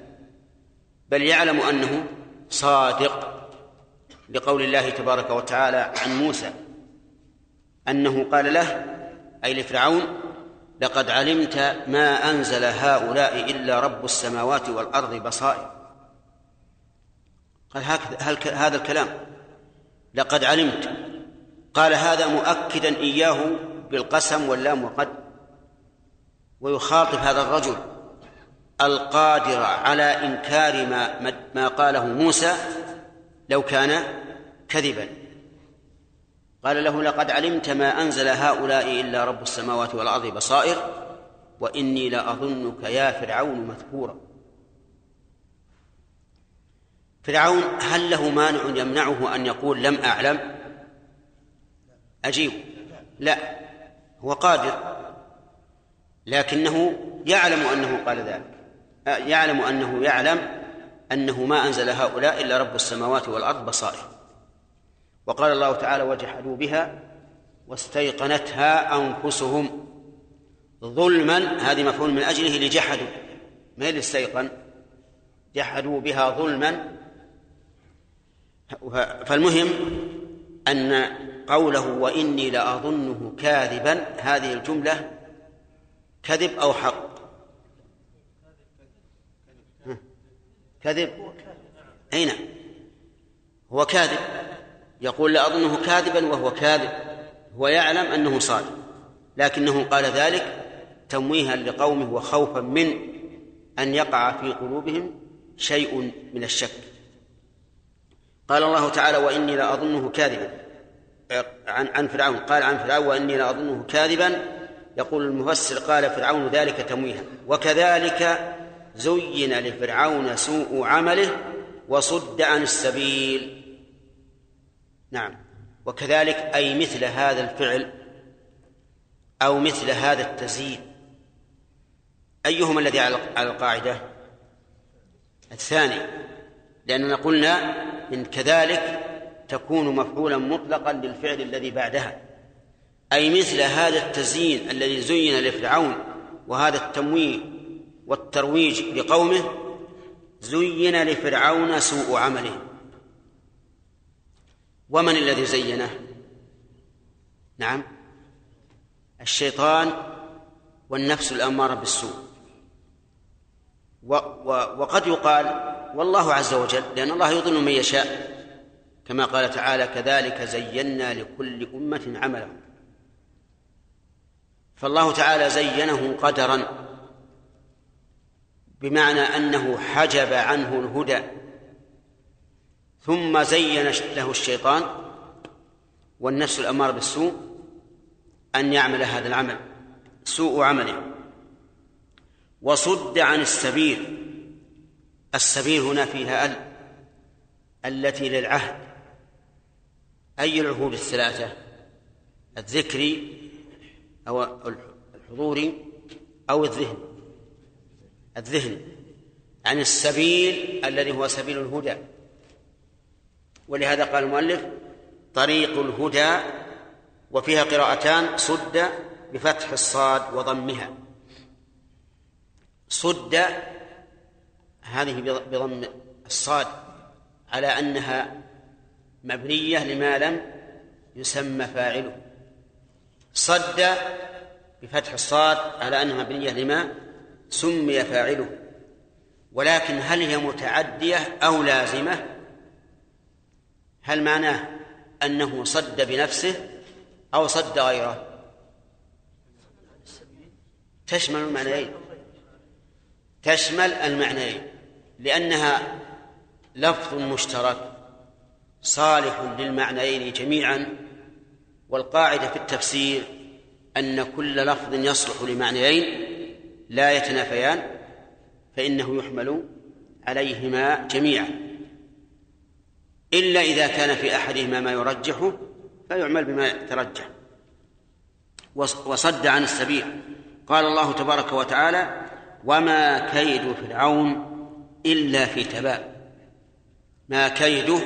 بل يعلم أنه صادق. لقول الله تبارك وتعالى عن موسى أنه قال له أي لفرعون لقد علمت ما أنزل هؤلاء إلا رب السماوات والأرض بصائر. قال هل هذا الكلام. لقد علمت. قال هذا مؤكدا إياه بالقسم واللام وقد ويخاطب هذا الرجل القادر على إنكار ما ما قاله موسى لو كان كذبا. قال له لقد علمت ما أنزل هؤلاء إلا رب السماوات والأرض بصائر وإني لأظنك يا فرعون مذكورا. فرعون هل له مانع يمنعه أن يقول لم أعلم أجيب. لا. هو قادر. لكنه يعلم أنه قال ذلك. يعلم أنه يعلم أنه ما أنزل هؤلاء إلا رب السماوات والأرض بصائر. وقال الله تعالى وجحدوا بها واستيقنتها أنفسهم ظلما. هذه مفعول من أجله لجحدوا. ما استيقن؟ جحدوا بها ظلما. فالمهم أن قوله وإني لأظنه كاذبا هذه الجملة كذب أو حق؟ كذب. أي نعم. هو كاذب. يقول لأظنه كاذبا وهو كاذب. هو يعلم أنه صادق. لكنه قال ذلك تمويها لقومه وخوفا من أن يقع في قلوبهم شيء من الشك. قال الله تعالى وإني لأظنه كاذبا. عن عن فرعون. قال عن فرعون وإني لأظنه كاذبا. يقول المفسر قال فرعون ذلك تمويها. وكذلك زين لفرعون سوء عمله وصد عن السبيل. نعم. وكذلك أي مثل هذا الفعل أو مثل هذا التزيين. أيهما الذي على القاعدة؟ الثاني لأننا قلنا إن كذلك تكون مفعولا مطلقا للفعل الذي بعدها. أي مثل هذا التزيين الذي زين لفرعون وهذا التمويه والترويج لقومه زين لفرعون سوء عمله. ومن الذي زينه؟ نعم. الشيطان والنفس الأمارة بالسوء. و و وقد يقال والله عز وجل لأن الله يضل من يشاء كما قال تعالى كذلك زينا لكل أمة عملهم فالله تعالى زينه قدرا بمعنى أنه حجب عنه الهدى. ثم زين له الشيطان والنفس الأمارة بالسوء أن يعمل هذا العمل سوء عمله. وصد عن السبيل السبيل هنا فيها أل التي للعهد. أي العهود الثلاثة؟ الذكري أو الحضوري أو الذهن. الذهن عن السبيل الذي هو سبيل الهدى. ولهذا قال المؤلف طريق الهدى وفيها قراءتان صد بفتح الصاد وضمها. صد هذه بضم الصاد على أنها مبنية لما لم يسمى فاعله. صد بفتح الصاد على أنها مبنية لما سمي فاعله. ولكن هل هي متعدية أو لازمة؟ هل معناه أنه صد بنفسه أو صد غيره؟ تشمل المعنيين. تشمل المعنيين. لأنها لفظ مشترك صالح للمعنيين جميعا والقاعدة في التفسير أن كل لفظ يصلح لمعنيين لا يتنافيان فإنه يحمل عليهما جميعا. إلا إذا كان في أحدهما ما يرجحه فيعمل بما يترجح وصد عن السبيل. قال الله تبارك وتعالى وما كيد فرعون إلا في تباب. ما كيده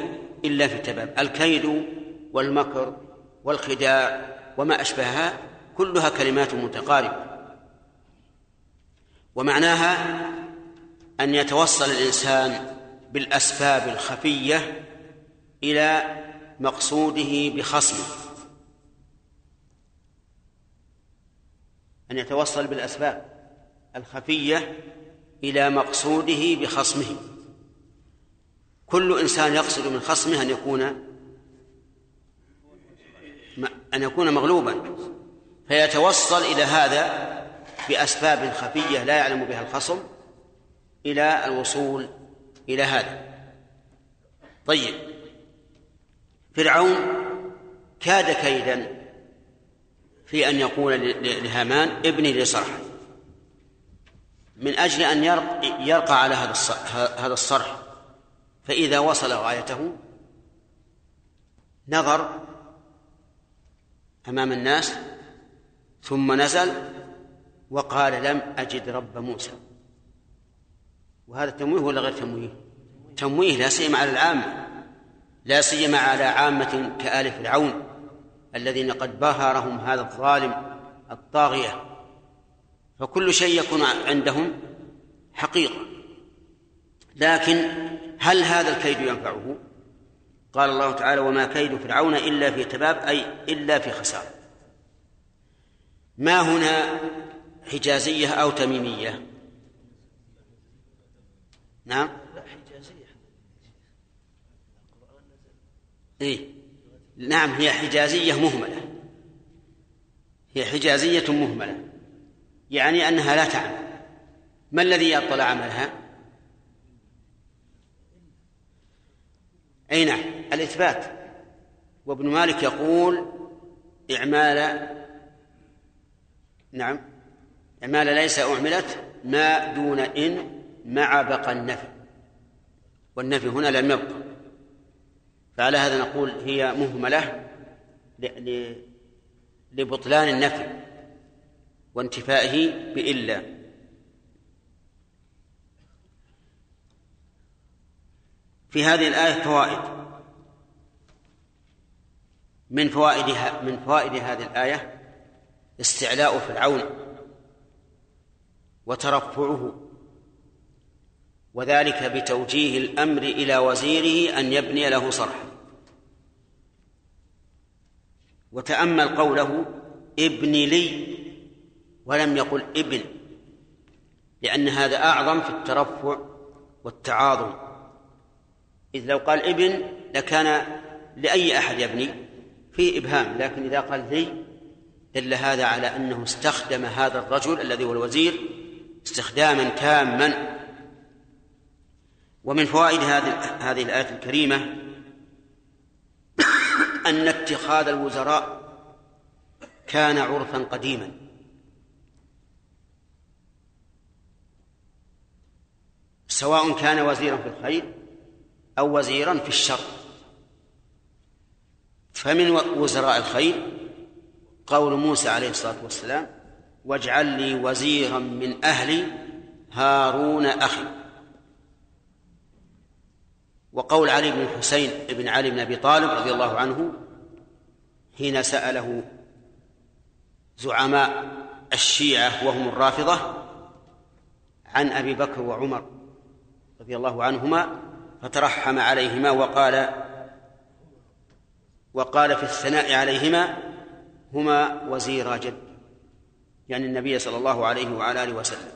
إلا في تباب. الكيد والمكر والخداع وما أشبهها كلها كلمات متقاربة. ومعناها أن يتوصل الإنسان بالأسباب الخفية إلى مقصوده بخصمه أن يتوصل بالأسباب الخفية إلى مقصوده بخصمه. كل إنسان يقصد من خصمه أن يكون أن يكون مغلوبا. فيتوصل إلى هذا بأسباب خفية لا يعلم بها الخصم إلى الوصول إلى هذا. طيب. فرعون كاد كيدا في أن يقول لهامان ابني لي صرحا. من أجل أن يرقى على هذا الصرح. فإذا وصل غايته نظر أمام الناس ثم نزل وقال لم أجد رب موسى. وهذا تمويه ولا غير تمويه؟ تمويه لا سيما على العامة. لا سيما على عامة كآل فرعون الذين قد بهرهم هذا الظالم الطاغية. فكل شيء يكون عندهم حقيقة. لكن هل هذا الكيد ينفعه؟ قال الله تعالى وما كيد فرعون إلا في تباب أي إلا في خسارة. ما هنا حجازية أو تميمية؟ نعم لا حجازية إيه. نعم هي حجازية مهملة. هي حجازية مهملة. يعني أنها لا تعمل. ما الذي يبطل عملها؟ أي نعم الإثبات. وابن مالك يقول إعمال نعم إعمال ليس أعملت ما دون إن مع بقى النفي. والنفي هنا لم يبقى. فعلى هذا نقول هي مهملة لبطلان النفي وانتفائه بإلا. في هذه الآية فوائد. من فوائدها من فوائد هذه الآية استعلاء فرعون وترفعه وذلك بتوجيه الأمر إلى وزيره أن يبني له صرحا. وتأمل قوله ابن لي ولم يقل ابن لأن هذا أعظم في الترفع والتعاظم. إذ لو قال ابن لكان لأي أحد يبني فيه إبهام لكن إذا قال لي دل هذا على أنه استخدم هذا الرجل الذي هو الوزير استخداما تاما. ومن فوائد هذه هذه الآية الكريمة أن اتخاذ الوزراء كان عرفا قديما. سواء كان وزيرا في الخير أو وزيرا في الشر. فمن وزراء الخير قول موسى عليه الصلاة والسلام واجعل لي وزيرا من أهلي هارون أخي. وقول علي بن الحسين بن علي بن أبي طالب رضي الله عنه حين سأله زعماء الشيعة وهم الرافضة عن أبي بكر وعمر رضي الله عنهما فترحم عليهما وقال وقال في الثناء عليهما هما وزيرا جد يعني النبي صلى الله عليه وعلى آله وسلم.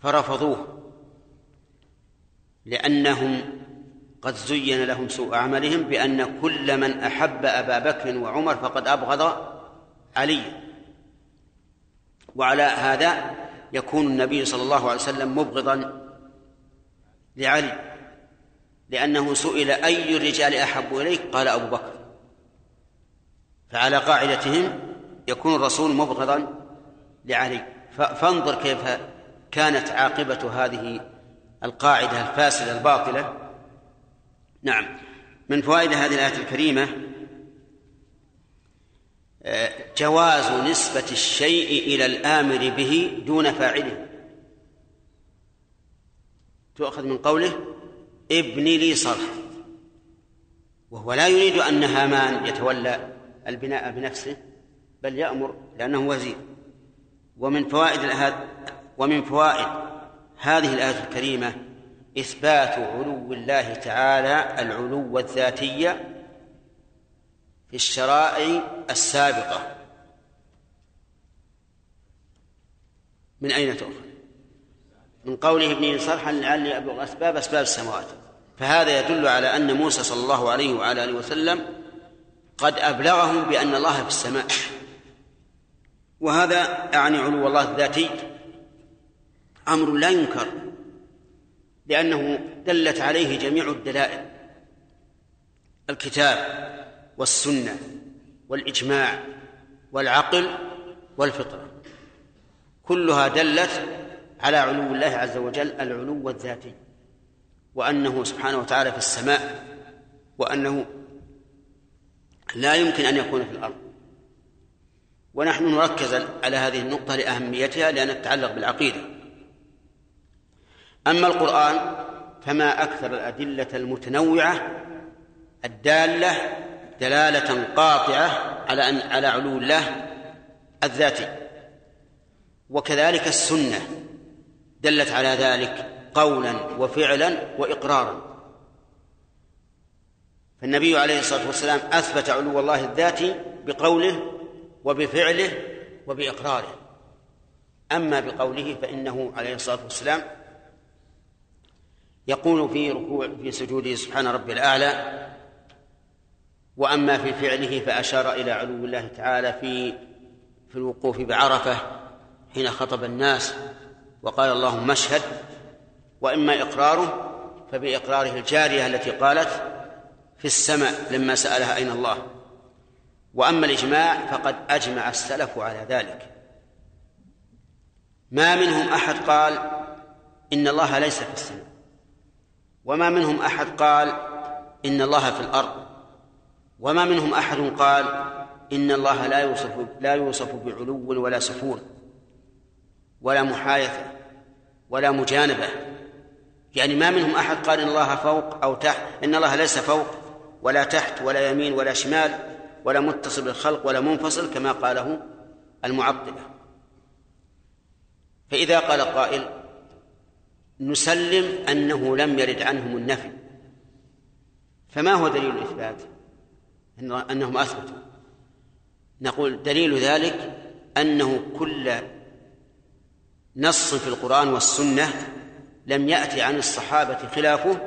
فرفضوه. لأنهم قد زين لهم سوء عملهم بأن كل من أحب أبا بكر وعمر فقد أبغض علي. وعلى هذا يكون النبي صلى الله عليه وسلم مبغضا لعلي لأنه سئل أي الرجال أحب إليك؟ قال أبو بكر. فعلى قاعدتهم يكون الرسول مبغضا لعلي. فانظر كيف كانت عاقبة هذه القاعدة الفاسدة الباطلة. نعم. من فوائد هذه الآية الكريمة آه، جواز نسبة الشيء إلى الآمر به دون فاعله. تؤخذ من قوله ابن لي صرح وهو لا يريد أن هامان يتولى البناء بنفسه بل يأمر لأنه وزير. ومن فوائد ومن فوائد هذه الآية الكريمة إثبات علو الله تعالى العلو الذاتي في الشرائع السابقة. من أين تؤخذ؟ من قوله ابني صرحا لعلي أبلغ أسباب أسباب السماوات. فهذا يدل على أن موسى صلى الله عليه وعلى آله وسلم قد أبلغهم بأن الله في السماء. وهذا يعني علو الله الذاتي. أمر لا ينكر لأنه دلت عليه جميع الدلائل الكتاب والسنة والإجماع والعقل والفطرة. كلها دلت على علو الله عز وجل العلو الذاتي وأنه سبحانه وتعالى في السماء وأنه لا يمكن أن يكون في الأرض. ونحن نركز على هذه النقطة لأهميتها لأنها تتعلق بالعقيدة. أما القرآن فما أكثر الأدلة المتنوعة الدالة دلالة قاطعة على أن على علو الله الذاتي. وكذلك السنة دلت على ذلك قولا وفعلا وإقرارا. فالنبي عليه الصلاة والسلام أثبت علو الله الذاتي بقوله وبفعله وبإقراره. أما بقوله فإنه عليه الصلاة والسلام يقول في ركوع في سجوده سبحان ربي الأعلى وأما في فعله فأشار إلى علو الله تعالى في في الوقوف بعرفة حين خطب الناس وقال اللهم اشهد وإما إقراره فبإقراره الجارية التي قالت في السماء لما سألها أين الله. وأما الإجماع فقد أجمع السلف على ذلك. ما منهم أحد قال إن الله ليس في السماء. وما منهم أحد قال إن الله في الأرض. وما منهم أحد قال إن الله لا يوصف لا يوصف بعلو ولا سفور ولا محايثة ولا مجانبة. يعني ما منهم أحد قال إن الله فوق أو تحت إن الله ليس فوق ولا تحت ولا يمين ولا شمال ولا متصل بالخلق ولا منفصل كما قاله المعطلة. فإذا قال قائل نسلم أنه لم يرد عنهم النفي. فما هو دليل الإثبات؟ أنهم أثبتوا. نقول دليل ذلك أنه كل نص في القرآن والسنة لم يأتي عن الصحابة خلافه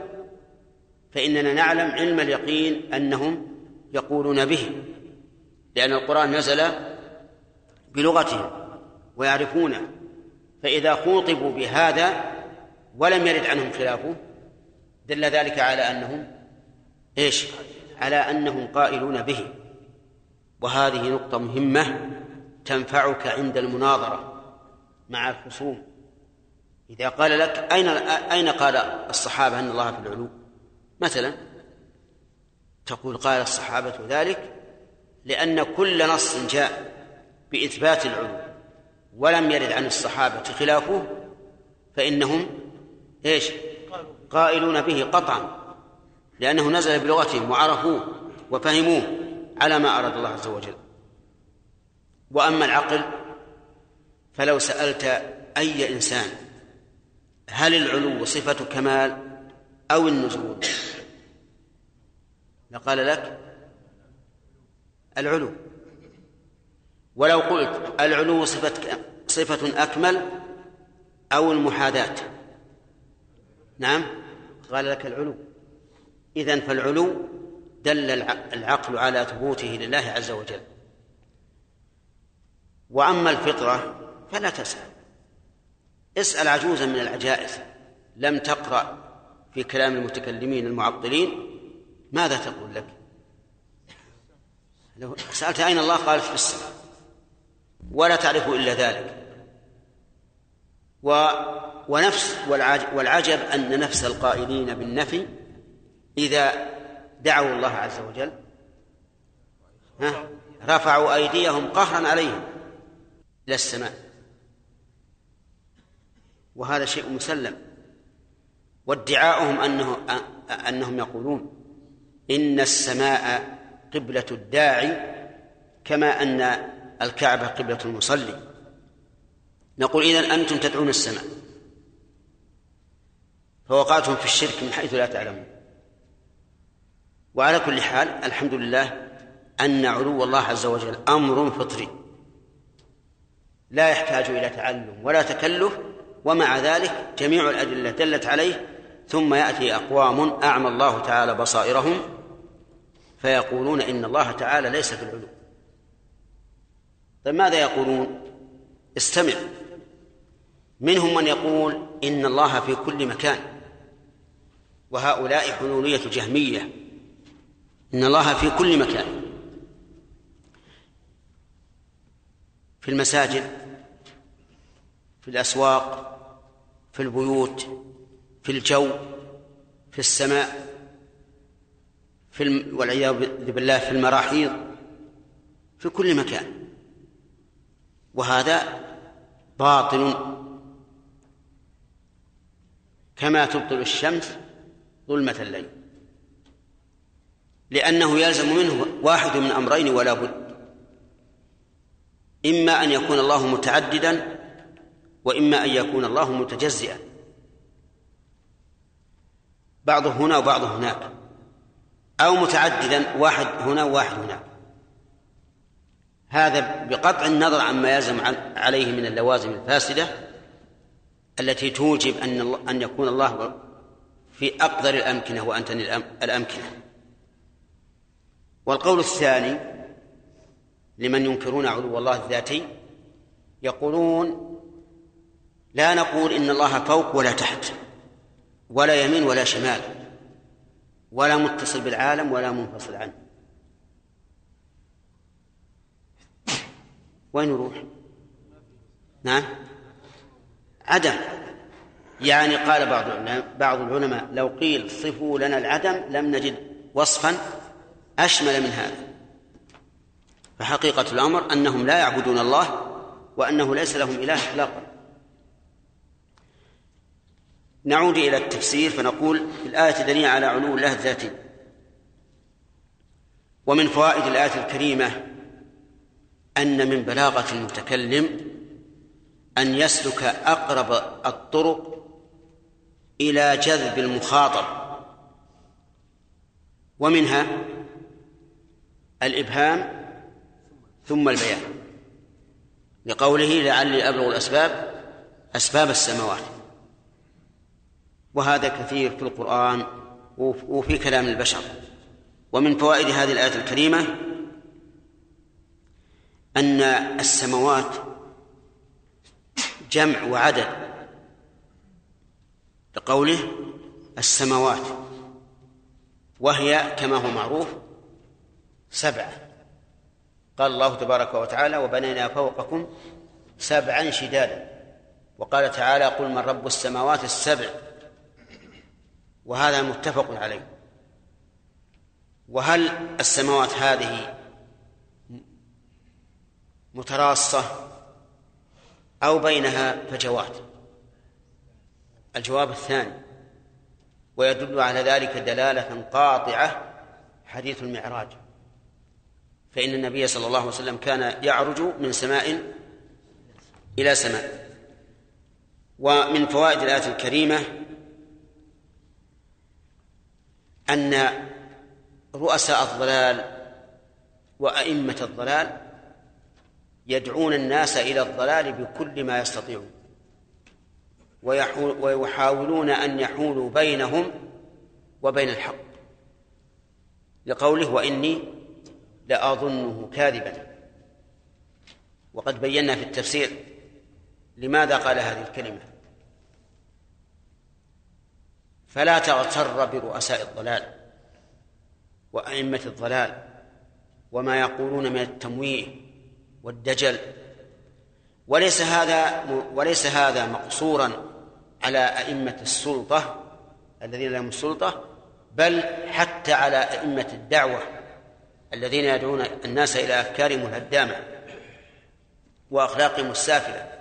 فإننا نعلم علم اليقين أنهم يقولون به لأن القرآن نزل بلغتهم ويعرفونه. فإذا خوطبوا بهذا ولم يرد عنهم خلافه دل ذلك على أنهم إيش؟ على أنهم قائلون به. وهذه نقطة مهمة تنفعك عند المناظرة مع الخصوم. إذا قال لك أين أين قال الصحابة أن الله في العلو؟ مثلا تقول قال الصحابة ذلك لأن كل نص جاء بإثبات العلو ولم يرد عن الصحابة خلافه فإنهم إيش؟ قائلون به قطعا لأنه نزل بلغتهم وعرفوه وفهموه على ما أراد الله عز وجل. وأما العقل فلو سألت أي إنسان هل العلو صفة كمال أو النزول؟ لقال لك العلو. ولو قلت العلو صفة صفة أكمل أو المحاذاة. نعم؟ قال لك العلو. إذن فالعلو دل العقل على ثبوته لله عز وجل. وأما الفطرة فلا تسأل. اسأل عجوزا من العجائز. لم تقرأ في كلام المتكلمين المعطلين ماذا تقول لك؟ لو سألت أين الله؟ قالت في السماء. ولا تعرف إلا ذلك. و ونفس والعجب أن نفس القائلين بالنفي إذا دعوا الله عز وجل ها رفعوا أيديهم قهرا عليهم إلى السماء. وهذا شيء مسلم. وادعاؤهم أنه أنهم يقولون إن السماء قبلة الداعي كما أن الكعبة قبلة المصلي. نقول إذن أنتم تدعون السماء. فوقعتم في الشرك من حيث لا تعلمون. وعلى كل حال الحمد لله أن علو الله عز وجل أمر فطري. لا يحتاج إلى تعلم ولا تكلف ومع ذلك جميع الأدلة دلت عليه ثم يأتي أقوام أعمى الله تعالى بصائرهم فيقولون إن الله تعالى ليس في العلو. طيب ماذا يقولون؟ استمع. منهم من يقول إن الله في كل مكان. وهؤلاء حلولية جهمية. إن الله في كل مكان. في المساجد في الأسواق في البيوت في الجو في السماء في الم... والعياذ بالله في المراحيض في كل مكان. وهذا باطل. كما تبطل الشمس ظلمة الليل. لأنه يلزم منه واحد من أمرين ولا بد. إما أن يكون الله متعددا وإما أن يكون الله متجزئا. بعضه هنا وبعضه هناك. أو متعددا واحد هنا وواحد هناك هذا بقطع النظر عما يلزم عليه من اللوازم الفاسدة التي توجب أن أن يكون الله في أقدر الأمكنة وأنتن الأمكنة. والقول الثاني لمن ينكرون علو الله الذاتي يقولون لا نقول إن الله فوق ولا تحت ولا يمين ولا شمال ولا متصل بالعالم ولا منفصل عنه. وين نروح نعم؟ عدم. يعني قال بعض بعض العلماء لو قيل صفوا لنا العدم لم نجد وصفا أشمل من هذا. فحقيقة الأمر أنهم لا يعبدون الله وأنه ليس لهم إله إطلاقا. نعود إلى التفسير فنقول الآية دليل على علو الله الذاتي. ومن فوائد الآية الكريمة أن من بلاغة المتكلم أن يسلك أقرب الطرق إلى جذب المخاطب. ومنها الإبهام ثم البيان. لقوله لعلي أبلغ الأسباب أسباب السماوات. وهذا كثير في القرآن وفي كلام البشر. ومن فوائد هذه الآية الكريمة أن السماوات جمع وعدد. لقوله السماوات وهي كما هو معروف سبعة قال الله تبارك وتعالى وبنينا فوقكم سبعا شدادا وقال تعالى قل من رب السماوات السبع وهذا متفق عليه. وهل السماوات هذه متراصة أو بينها فجوات؟ الجواب الثاني ويدل على ذلك دلالة قاطعة حديث المعراج. فإن النبي صلى الله عليه وسلم كان يعرج من سماء إلى سماء. ومن فوائد الآية الكريمة أن رؤساء الضلال وأئمة الضلال يدعون الناس إلى الضلال بكل ما يستطيعون. ويحاولون أن يحولوا بينهم وبين الحق. لقوله وإني لأظنه كاذبا. وقد بينا في التفسير لماذا قال هذه الكلمة. فلا تغتر برؤساء الضلال وأئمة الضلال وما يقولون من التمويه والدجل. وليس هذا وليس هذا مقصورا على أئمة السلطة الذين لهم السلطة بل حتى على أئمة الدعوة الذين يدعون الناس إلى أفكارهم الهدامة وأخلاقهم السافلة.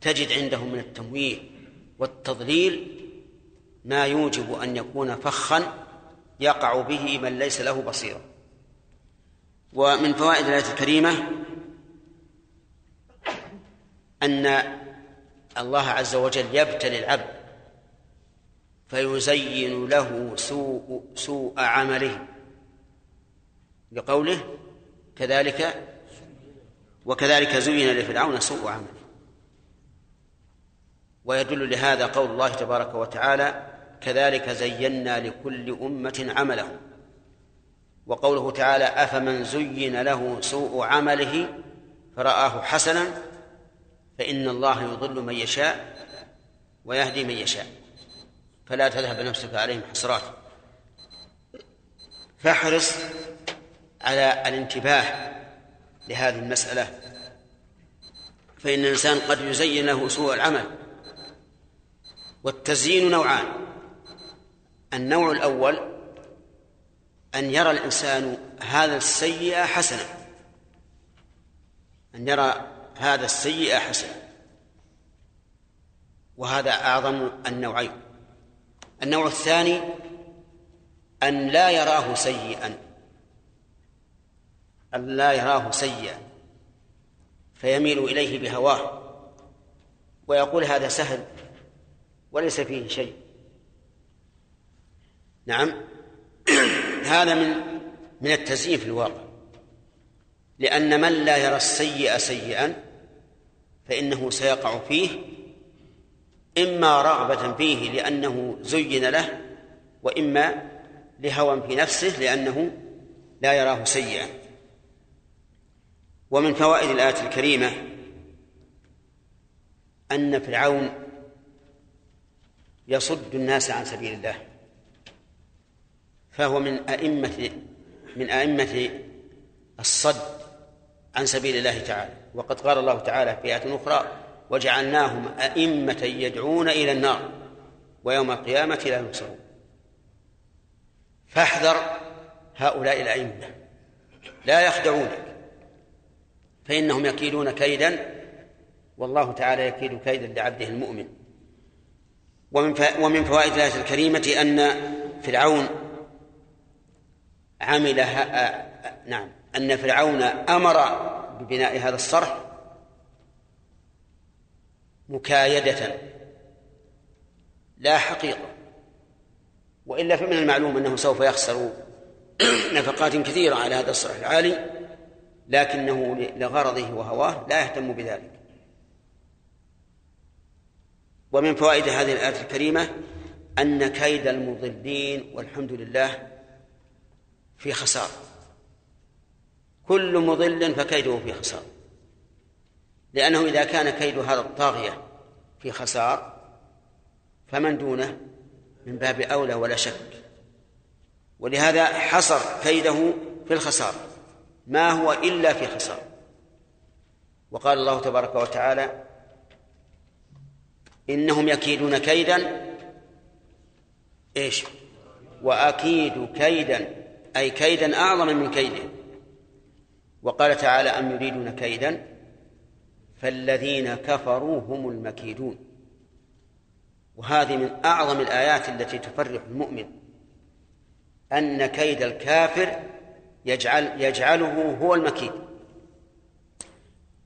تجد عندهم من التمويه والتضليل ما يوجب أن يكون فخا يقع به من ليس له بصيرة. ومن فوائد الآية الكريمة أن الله عز وجل يبتلي العبد فيزين له سوء سوء عمله. لقوله كذلك وكذلك زين لفرعون سوء عمله. ويدل لهذا قول الله تبارك وتعالى كذلك زينا لكل أمة عملهم وقوله تعالى أفمن زين له سوء عمله فرآه حسنا فإن الله يضل من يشاء ويهدي من يشاء. فلا تذهب نفسك عليهم حسرات. فاحرص على الانتباه لهذه المسألة. فإن الإنسان قد يزين له سوء العمل. والتزيين نوعان. النوع الأول أن يرى الإنسان هذا السيئة حسنا. أن يرى هذا السيئة حسنا وهذا أعظم النوعين. النوع الثاني أن لا يراه سيئا. أن لا يراه سيئا. فيميل إليه بهواه. ويقول هذا سهل وليس فيه شيء. نعم. [CLEARS THROAT] هذا من من التزيين في الواقع. لأن من لا يرى السيء سيئا فإنه سيقع فيه إما رغبة فيه لأنه زين له وإما لهوى في نفسه لأنه لا يراه سيئا. ومن فوائد الآية الكريمة أن فرعون يصد الناس عن سبيل الله فهو من أئمة من أئمة الصد عن سبيل الله تعالى. وقد قال الله تعالى في آية أخرى وجعلناهم أئمة يدعون إلى النار ويوم القيامة لا ينصرون. فاحذر هؤلاء الأئمة لا يخدعونك فإنهم يكيدون كيدا والله تعالى يكيد كيدا لعبده المؤمن. ومن ومن فوائد الآية الكريمة أن فرعون عمل نعم أن فرعون أمر ببناء هذا الصرح مكايدة. لا حقيقة وإلا فمن المعلوم أنه سوف يخسر [CLEARS THROAT] نفقات كثيرة على هذا الصرح العالي لكنه لغرضه وهواه لا يهتم بذلك. ومن فوائد هذه الآية الكريمة أن كيد المضلين والحمد لله في خسارة. كل مضل فكيده في خسارة لأنه إذا كان كيد هذا الطاغية في خسار فمن دونه؟ من باب أولى ولا شك. ولهذا حصر كيده في الخسار. ما هو إلا في خسار. وقال الله تبارك وتعالى إنهم يكيدون كيدا إيش؟ وأكيد كيدا أي كيدا أعظم من كيدهم وقال تعالى أم يريدون كيدا؟ فالذين كفروا هم المكيدون. وهذه من أعظم الآيات التي تفرح المؤمن أن كيد الكافر يجعل يجعله هو المكيد.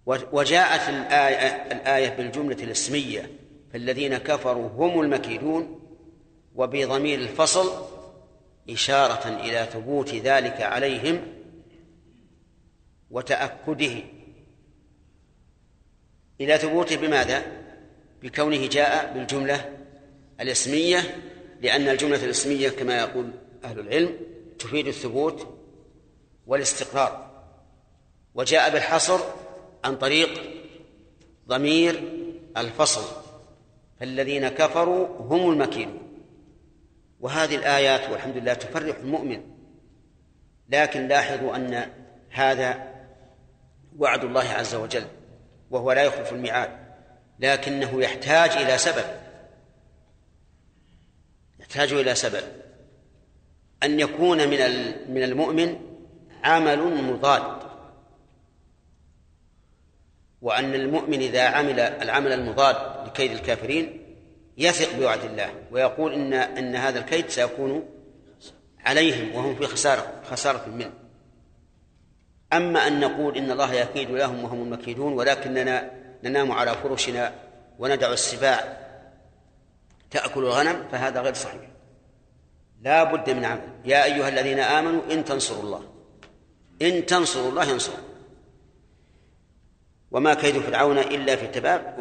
وجاءت الآية, الآية بالجملة الاسمية فالذين كفروا هم المكيدون وبضمير الفصل إشارة إلى ثبوت ذلك عليهم وتأكده. إلى ثبوته بماذا؟ بكونه جاء بالجملة الاسمية لأن الجملة الاسمية كما يقول أهل العلم تفيد الثبوت والاستقرار. وجاء بالحصر عن طريق ضمير الفصل. فالذين كفروا هم المكيدون. وهذه الآيات والحمد لله تفرح المؤمن. لكن لاحظوا أن هذا وعد الله عز وجل وهو لا يخلف الميعاد لكنه يحتاج إلى سبب. يحتاج إلى سبب. أن يكون من من المؤمن عمل مضاد. وأن المؤمن إذا عمل العمل المضاد لكيد الكافرين يثق بوعد الله ويقول إن أن هذا الكيد سيكون عليهم وهم في خسارة خسارة منه. أما أن نقول إن الله يكيد لهم وهم المكيدون ولكننا ننام على فرشنا وندع السباع تأكل الغنم فهذا غير صحيح. لا بد من عمل. يا أيها الذين آمنوا إن تنصروا الله. إن تنصروا الله ينصركم. وما كيد فرعون إلا في تباب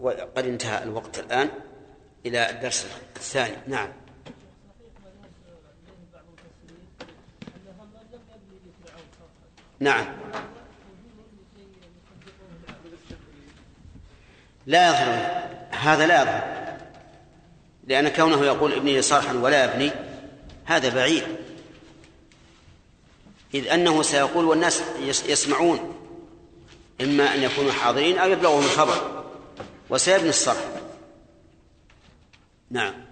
وقد انتهى الوقت الآن إلى الدرس الثاني. نعم. نعم. لا يظهر هذا لا يظهر لأن كونه يقول ابني صرحا ولا أبني هذا بعيد. إذ أنه سيقول والناس يسمعون. إما أن يكونوا حاضرين أو يبلغهم الخبر. وسيبني الصرح. نعم.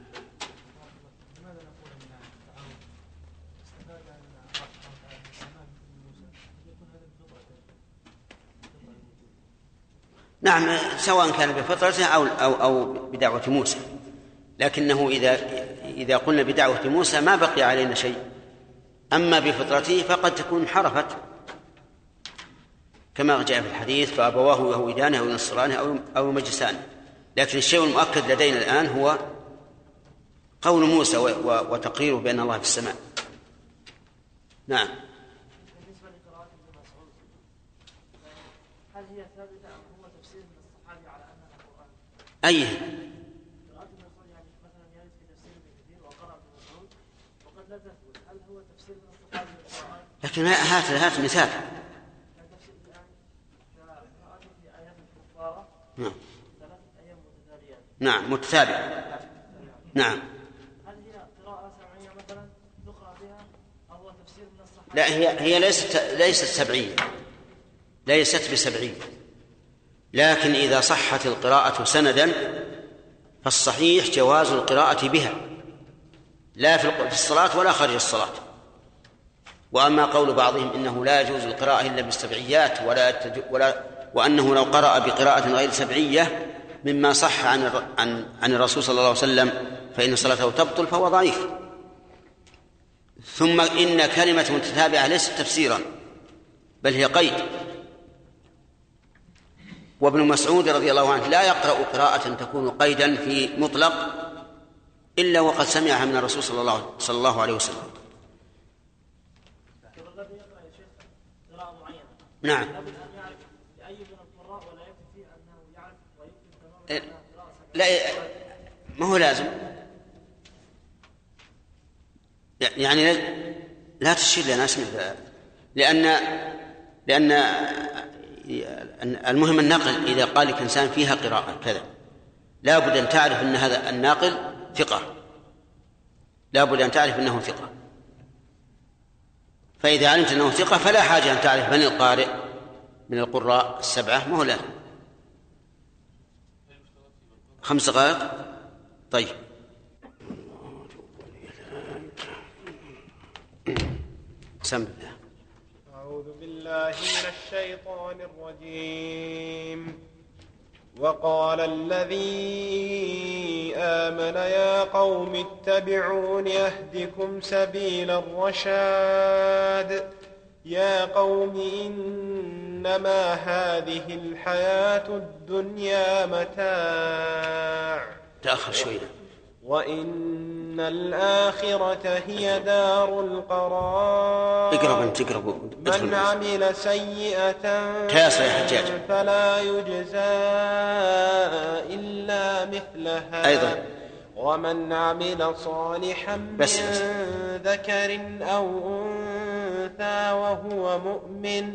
نعم سواء كان بفطرته أو أو أو بدعوة موسى. لكنه إذا إذا قلنا بدعوة موسى ما بقي علينا شيء. أما بفطرته فقد تكون انحرفت. كما جاء في الحديث فأبواه يهودانه أو ينصرانه أو أو يمجسانه لكن الشيء المؤكد لدينا الآن هو قول موسى وتقريره بأن الله في السماء. نعم بالنسبة لقراءة ابن مسعود هل هي ثابتة أم هو تفسير من الصحابي على أنها قرآن؟ أي قراءة ابن مسعود يعني مثلا يرد في تفسير ابن كثير وقرأ ابن مسعود وقد لا تثبت هل هو تفسير من الصحابي للقرآن؟ لكن هات هات مثال. نعم. نعم متتابعة نعم. هل هي قراءة سمعية مثلا تقرأ بها أو تفسير من الصحابة؟ لا هي هي ليست ليست سبعية. ليست بسبعية لكن إذا صحت القراءة سندا فالصحيح جواز القراءة بها لا في الصلاة ولا خارج الصلاة. وأما قول بعضهم إنه لا يجوز القراءة إلا بالسبعيات ولا ولا وأنه لو قرأ بقراءة غير سبعية مما صح عن عن عن الرسول صلى الله عليه وسلم فإن صلاته تبطل فهو ضعيف. ثم إن كلمة متتابعة ليست تفسيرا بل هي قيد. وابن مسعود رضي الله عنه لا يقرأ قراءة تكون قيدا في مطلق إلا وقد سمعها من الرسول صلى الله صلى الله عليه وسلم. نعم. لا ما هو لازم يعني لا تشير لنا لأن لأن المهم النقل إذا قال لك إنسان فيها قراءة كذا. لا بد أن تعرف أن هذا الناقل ثقة. لا بد أن تعرف أنه ثقة. فإذا علمت أنه ثقة فلا حاجة أن تعرف من القارئ من القراء السبعة ما هو لازم. خمس دقائق؟ طيب. سم الله. بالله من الشيطان الرجيم. وقال الذي آمن يا قوم اتبعون يهدكم سبيل الرشاد. يا قوم إنما هذه الحياة الدنيا متاع. تأخر شوي. وإن الآخرة هي دار القرار اقرب أنت اقرب من عمل سيئة يا حجاج. فلا يجزى إلا مثلها أيضا. ومن عمل صالحا بس- من بس. ذكر أو أنثى وهو مؤمن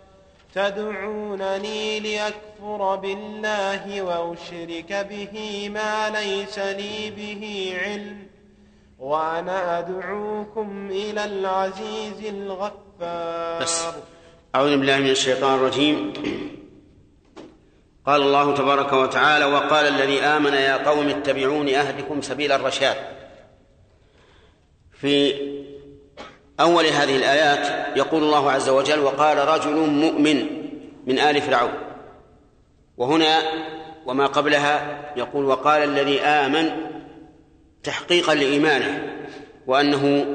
تدعونني لأكفر بالله وأشرك به ما ليس لي به علم وأنا أدعوكم إلى العزيز الغفار. بس. أعوذ بالله من الشيطان الرجيم. قال الله تبارك وتعالى وقال الذي آمن يا قوم اتبعون أهدكم سبيل الرشاد. في أول هذه الآيات يقول الله عز وجل وقال رجل مؤمن من آل فرعون. وهنا وما قبلها يقول وقال الذي آمن تحقيقا لإيمانه وأنه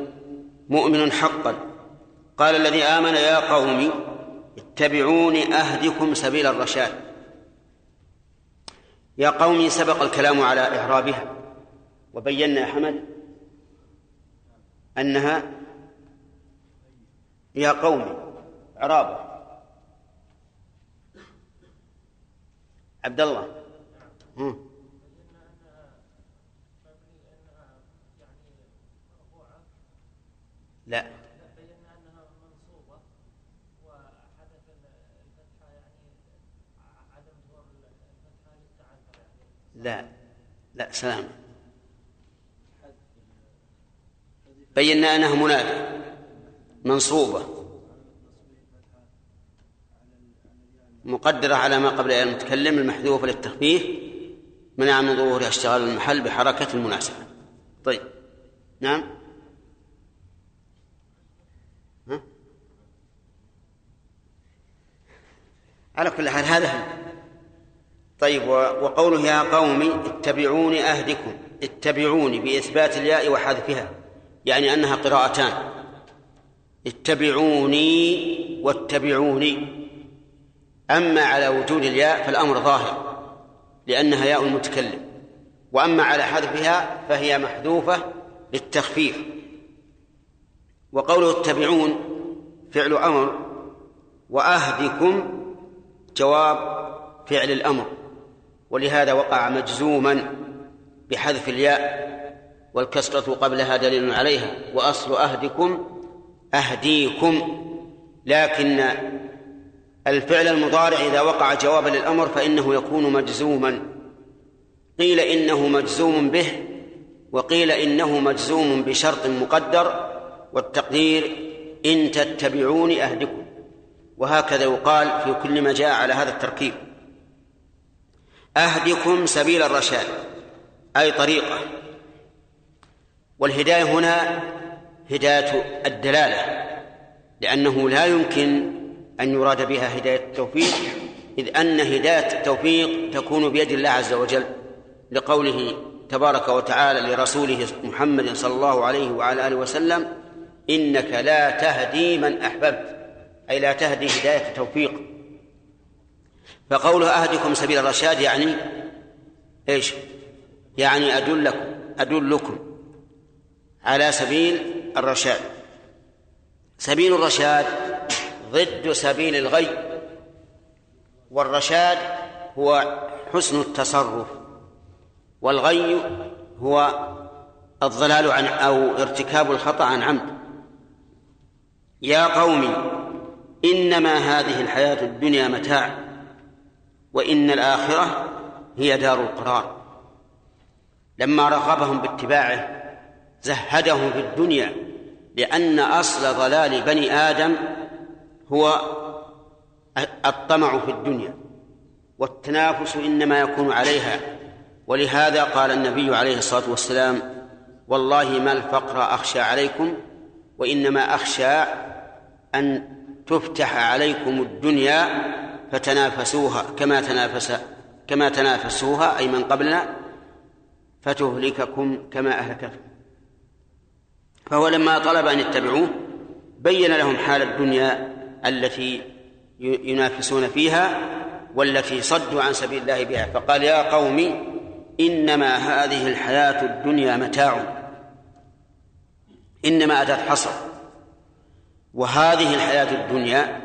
مؤمن حقا. قال الذي آمن يا قوم اتبعون أهدكم سبيل الرشاد. يا قوم سبق الكلام على إعرابها وبينا يا حمد أنها يا قوم إعرابه. عبد الله هم. لا. لا. لا سلام. بينا أنها منادى. منصوبة. مقدرة على ما قبل المتكلم المحذوفة للتخفيف منع من ظهورها اشتغال المحل بحركة المناسبة. طيب. نعم. ها؟ على كل حال هذا. طيب وقوله يا قوم اتبعوني أهدكم. اتبعوني بإثبات الياء وحذفها يعني أنها قراءتان. اتبعوني واتبعوني. أما على وجود الياء فالأمر ظاهر لأنها ياء المتكلم وأما على حذفها فهي محذوفة للتخفيف وقوله اتبعون فعل أمر وأهدكم جواب فعل الأمر. ولهذا وقع مجزوما بحذف الياء والكسرة قبلها دليل عليها وأصل أهدكم أهديكم لكن الفعل المضارع إذا وقع جوابا للأمر فإنه يكون مجزوما. قيل إنه مجزوم به وقيل إنه مجزوم بشرط مقدر والتقدير إن تتبعون أهدكم. وهكذا يقال في كل ما جاء على هذا التركيب. أهدكم سبيل الرشاد أي طريقة. والهداية هنا هداية الدلالة لأنه لا يمكن أن يراد بها هداية التوفيق إذ أن هداية التوفيق تكون بيد الله عز وجل لقوله تبارك وتعالى لرسوله محمد صلى الله عليه وعلى آله وسلم إنك لا تهدي من أحببت أي لا تهدي هداية التوفيق. فقوله أهدكم سبيل الرشاد يعني إيش؟ يعني أدلكم أدلكم على سبيل الرشاد. سبيل الرشاد ضد سبيل الغي والرشاد هو حسن التصرف والغي هو الضلال عن أو ارتكاب الخطأ عن عمد. يا قوم إنما هذه الحياة الدنيا متاع وإن الآخرة هي دار القرار. لما رغبهم باتباعه زهدهم في الدنيا لأن أصل ضلال بني آدم هو الطمع في الدنيا والتنافس إنما يكون عليها. ولهذا قال النبي عليه الصلاة والسلام والله ما الفقر أخشى عليكم وإنما أخشى أن تفتح عليكم الدنيا فتنافسوها كما تنافس كما تنافسوها أي من قبلنا فتهلككم كما أهلكتكم. فهو لما طلب أن يتبعوه بين لهم حال الدنيا التي ينافسون فيها والتي صدوا عن سبيل الله بها. فقال يا قوم إنما هذه الحياة الدنيا متاع. إنما أتت حصر. وهذه الحياة الدنيا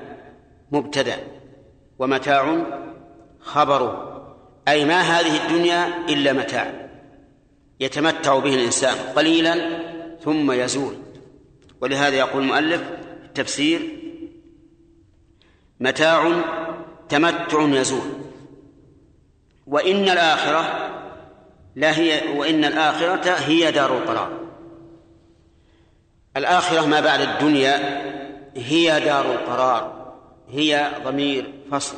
مبتدأ ومتاع خبره أي ما هذه الدنيا إلا متاع. يتمتع به الإنسان قليلا ثم يزول. ولهذا يقول المؤلف التفسير متاع تمتع يزول. وإن الآخرة لا هي وإن الآخرة هي دار القرار الآخرة ما بعد الدنيا هي دار القرار هي ضمير فصل.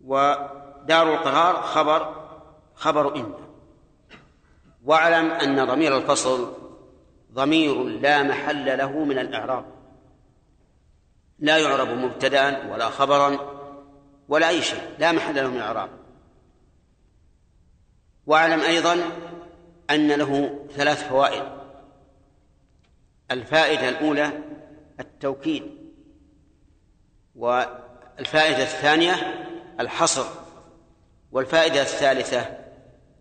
ودار القرار خبر خبر إن واعلم أن ضمير الفصل ضمير لا محل له من الإعراب. لا يعرب مبتدأ ولا خبرا ولا أي شيء لا محل له من الإعراب. واعلم أيضا أن له ثلاث فوائد. الفائدة الأولى التوكيد والفائدة الثانية الحصر والفائدة الثالثة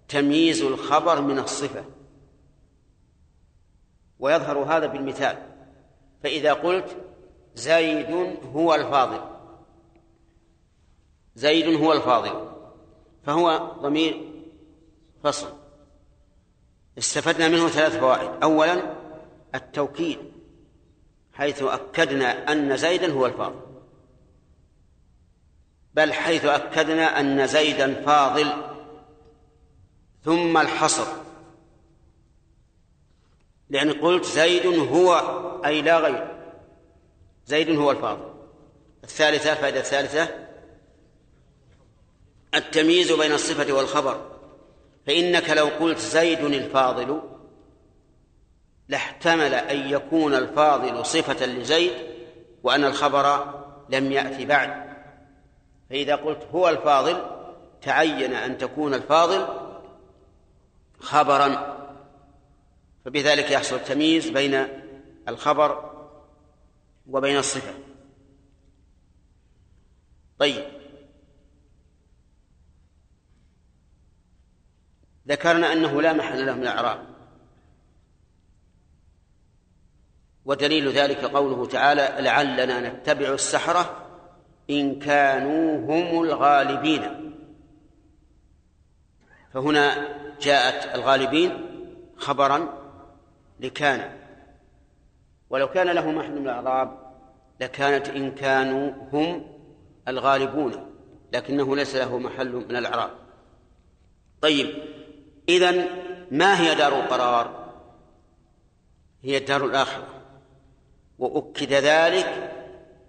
تمييز الخبر من الصفة. ويظهر هذا بالمثال. فإذا قلت زيد هو الفاضل. زيد هو الفاضل. فهو ضمير فصل. استفدنا منه ثلاث فوائد. أولا التوكيد حيث أكدنا أن زيدا هو الفاضل. بل حيث أكدنا أن زيدا فاضل ثم الحصر. لأن قلت زيد هو أي لا غير. زيد هو الفاضل. الثالثة الفائدة الثالثة التمييز بين الصفة والخبر. فإنك لو قلت زيد الفاضل لاحتمل أن يكون الفاضل صفة لزيد وأن الخبر لم يأتي بعد. فإذا قلت هو الفاضل تعين أن تكون الفاضل خبرا فبذلك يحصل التمييز بين الخبر وبين الصفة. طيب. ذكرنا أنه لا محل له من الإعراب ودليل ذلك قوله تعالى لعلنا نتبع السحرة إن كانوا هم الغالبين فهنا جاءت الغالبين خبرا لكان. ولو كان له محل من الإعراب لكانت إن كانوا هم الغالبون لكنه ليس له محل من الإعراب. طيب إذن ما هي دار القرار؟ هي الدار الآخرة. وأكد ذلك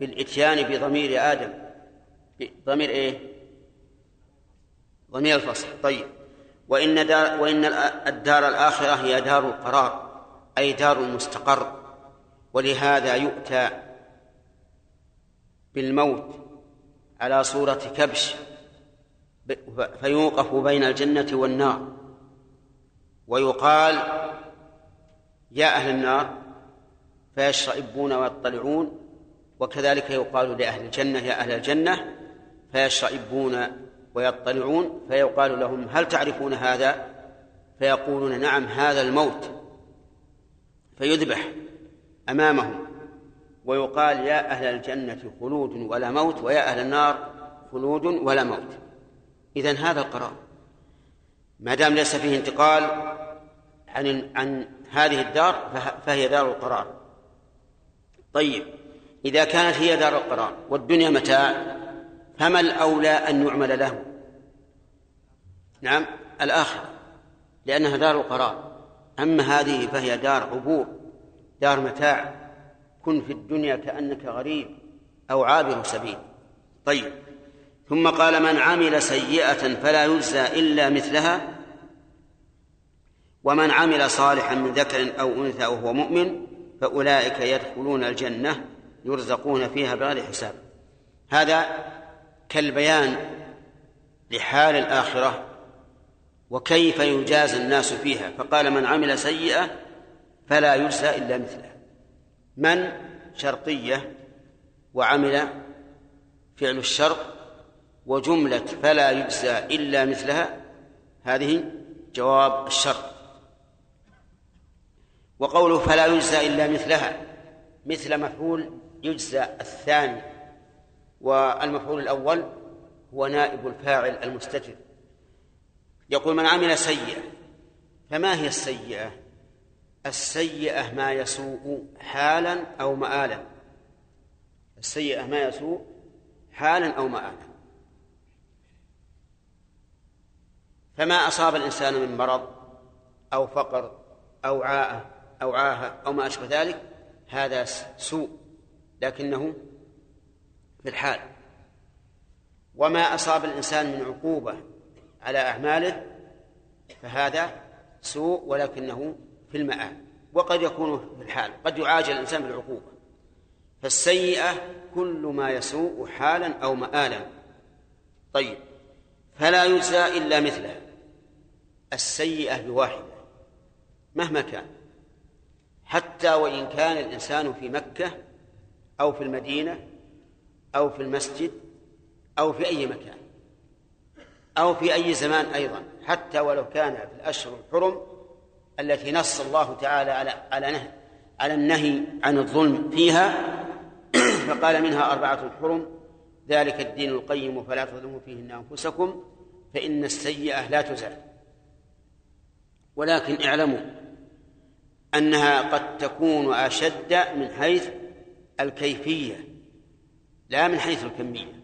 بالإتيان بضمير آدم. ضمير إيه؟ ضمير الفصل. طيب. وإن دار وإن الدار الآخرة هي دار القرار أي دار المستقر ولهذا يؤتى بالموت على صورة كبش فيوقف بين الجنة والنار. ويقال يا أهل النار فيشرئبون ويطلعون وكذلك يقال لأهل الجنة يا أهل الجنة فيشرئبون ويطلعون فيقال لهم هل تعرفون هذا؟ فيقولون نعم هذا الموت. فيذبح أمامهم ويقال يا أهل الجنة خلود ولا موت ويا أهل النار خلود ولا موت. إذن هذا القرار. ما دام ليس فيه انتقال عن عن هذه الدار فهي دار القرار. طيب إذا كانت هي دار القرار والدنيا متاع فما الأولى أن يعمل له نعم الآخرة لأنها دار القرار. أما هذه فهي دار عبور دار متاع. كن في الدنيا كأنك غريب أو عابر سبيل. طيب ثم قال من عمل سيئة فلا يجزى إلا مثلها. ومن عمل صالحا من ذكر أو أنثى وهو مؤمن فأولئك يدخلون الجنة يرزقون فيها بغير حساب. هذا كالبيان لحال الآخرة وكيف يجازى الناس فيها فقال من عمل سيئة فلا يجزى إلا مثلها من شرطية وعمل فعل الشرط وجملة فلا يجزى إلا مثلها هذه جواب الشرط. وقوله فلا يجزى إلا مثلها مثل مفعول يجزى الثاني. والمفعول الأول هو نائب الفاعل المستتر. يقول من عمل سيئة فما هي السيئة؟ السيئة ما يسوء حالا أو مآلا. السيئة ما يسوء حالا أو مآلا. فما أصاب الإنسان من مرض أو فقر أو عاءة أو عاهة أو ما أشبه ذلك هذا سوء لكنه في الحال وما أصاب الإنسان من عقوبة على أعماله فهذا سوء ولكنه في المآل وقد يكون في الحال قد يعاجل الإنسان بالعقوبة. فالسيئة كل ما يسوء حالا أو مآلا. طيب فلا يجزى إلا مثلها. السيئة بواحدة مهما كان حتى وإن كان الإنسان في مكة أو في المدينة أو في المسجد أو في أي مكان أو في أي زمان أيضا حتى ولو كان في الأشهر الحرم التي نص الله تعالى على على نهي على النهي عن الظلم فيها [CLEARS THROAT] فقال منها أربعة حرم ذلك الدين القيم فلا تظلموا فيهن أنفسكم فإن السيئة لا تزال. ولكن اعلموا أنها قد تكون أشد من حيث الكيفية. لا من حيث الكمية.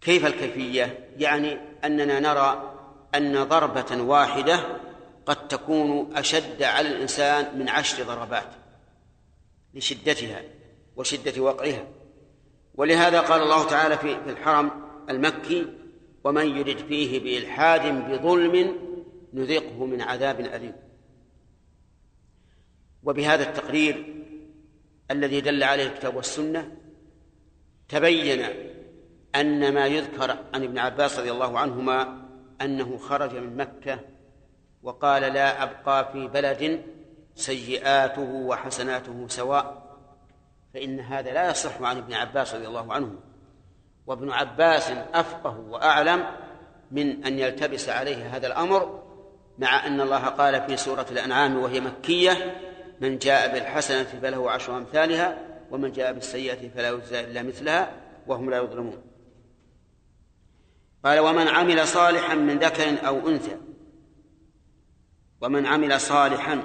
كيف الكيفية؟ يعني أننا نرى أن ضربة واحدة قد تكون أشد على الإنسان من عشر ضربات لشدتها وشدة وقعها. ولهذا قال الله تعالى في الحرم المكي ومن يرد فيه بإلحاد بظلم نذقه من عذاب أليم. وبهذا التقرير الذي دل عليه الكتاب والسنة تبين أن ما يذكر عن ابن عباس رضي الله عنهما أنه خرج من مكة وقال لا أبقى في بلد سيئاته وحسناته سواء فإن هذا لا يصح عن ابن عباس رضي الله عنه. وابن عباس أفقه وأعلم من أن يلتبس عليه هذا الأمر مع أن الله قال في سورة الأنعام وهي مكية من جاء بالحسنة فله عشر أمثالها ومن جاء بالسيئة فلا يجزى إلا مثلها وهم لا يظلمون. قال ومن عمل صالحا من ذكر أو أنثى. ومن عمل صالحا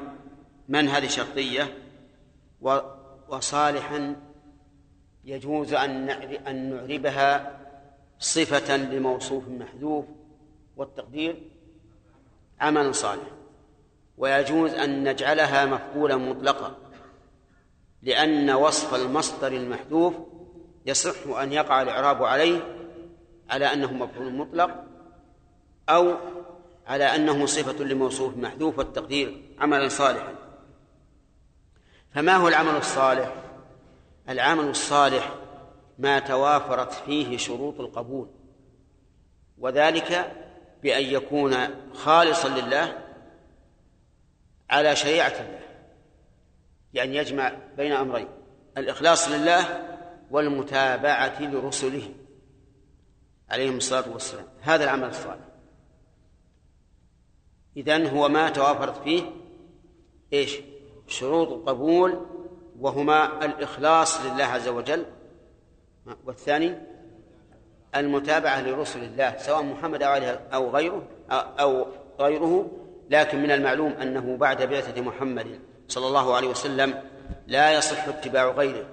من هذه شرطية وصالحا يجوز أن أن نعربها صفة لموصوف محذوف والتقدير عمل صالح. ويجوز أن نجعلها مفعولا مطلقا لأن وصف المصدر المحذوف يصح أن يقع الإعراب عليه على أنه مفعول مطلق أو على أنه صفة لموصوف محذوف والتقدير عملا صالحا. فما هو العمل الصالح؟ العمل الصالح ما توافرت فيه شروط القبول وذلك بأن يكون خالصا لله على شريعة الله يعني يجمع بين أمرين الإخلاص لله والمتابعة لرسله عليهم الصلاة والسلام. هذا العمل الصالح. إذن هو ما توافرت فيه إيش؟ شروط القبول وهما الإخلاص لله عز وجل والثاني المتابعة لرسل الله سواء محمد أو غيره أو غيره لكن من المعلوم أنه بعد بعثة محمد صلى الله عليه وسلم لا يصح اتباع غيره.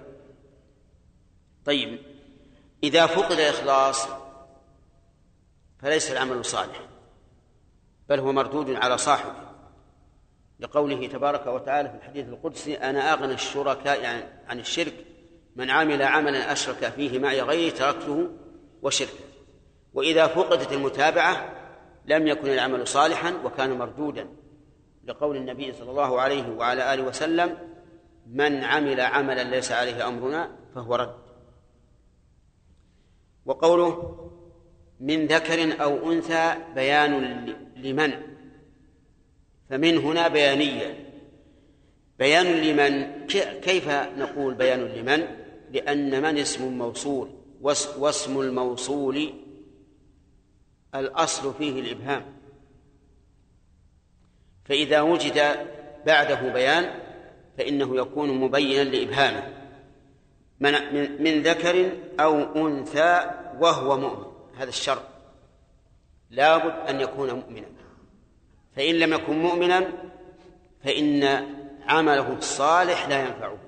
طيب إذا فقد الإخلاص فليس العمل صالح بل هو مردود على صاحبه. لقوله تبارك وتعالى في الحديث القدسي أنا أغنى الشركاء يعني عن الشرك من عمل عملا أشرك فيه معي غيري تركته وشركا وإذا فقدت المتابعة لم يكن العمل صالحا وكان مردودا. لقول النبي صلى الله عليه وعلى آله وسلم من عمل عملا ليس عليه أمرنا فهو رد. وقوله من ذكر أو أنثى بيان لمن. فمن هنا بيانية. بيان لمن كيف نقول بيان لمن؟ لأن من اسم موصول واسم الموصول الأصل فيه الإبهام. فإذا وجد بعده بيان فإنه يكون مبينا لإبهامه من, من ذكر أو أنثى وهو مؤمن. هذا الشرط لابد أن يكون مؤمنا. فإن لم يكن مؤمنا فإن عمله الصالح لا ينفعه.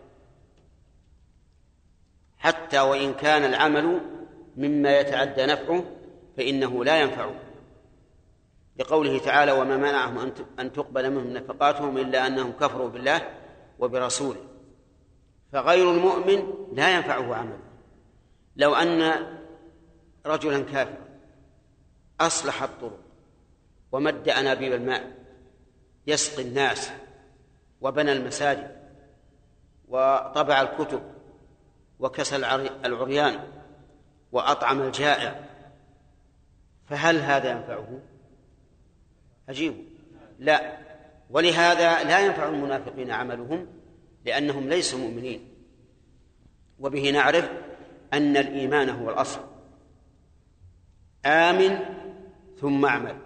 حتى وإن كان العمل مما يتعدى نفعه فإنه لا ينفعه لقوله تعالى وما منعهم أن تقبل منهم نفقاتهم إلا أنهم كفروا بالله وبرسوله. فغير المؤمن لا ينفعه عمله. لو أن رجلا كافرا أصلح الطرق ومد أنابيب الماء يسقي الناس وبنى المساجد وطبع الكتب وكسى العريان وأطعم الجائع فهل هذا ينفعه؟ عجيب لا. ولهذا لا ينفع المنافقين عملهم لأنهم ليسوا مؤمنين. وبه نعرف أن الإيمان هو الأصل. آمن ثم اعمل.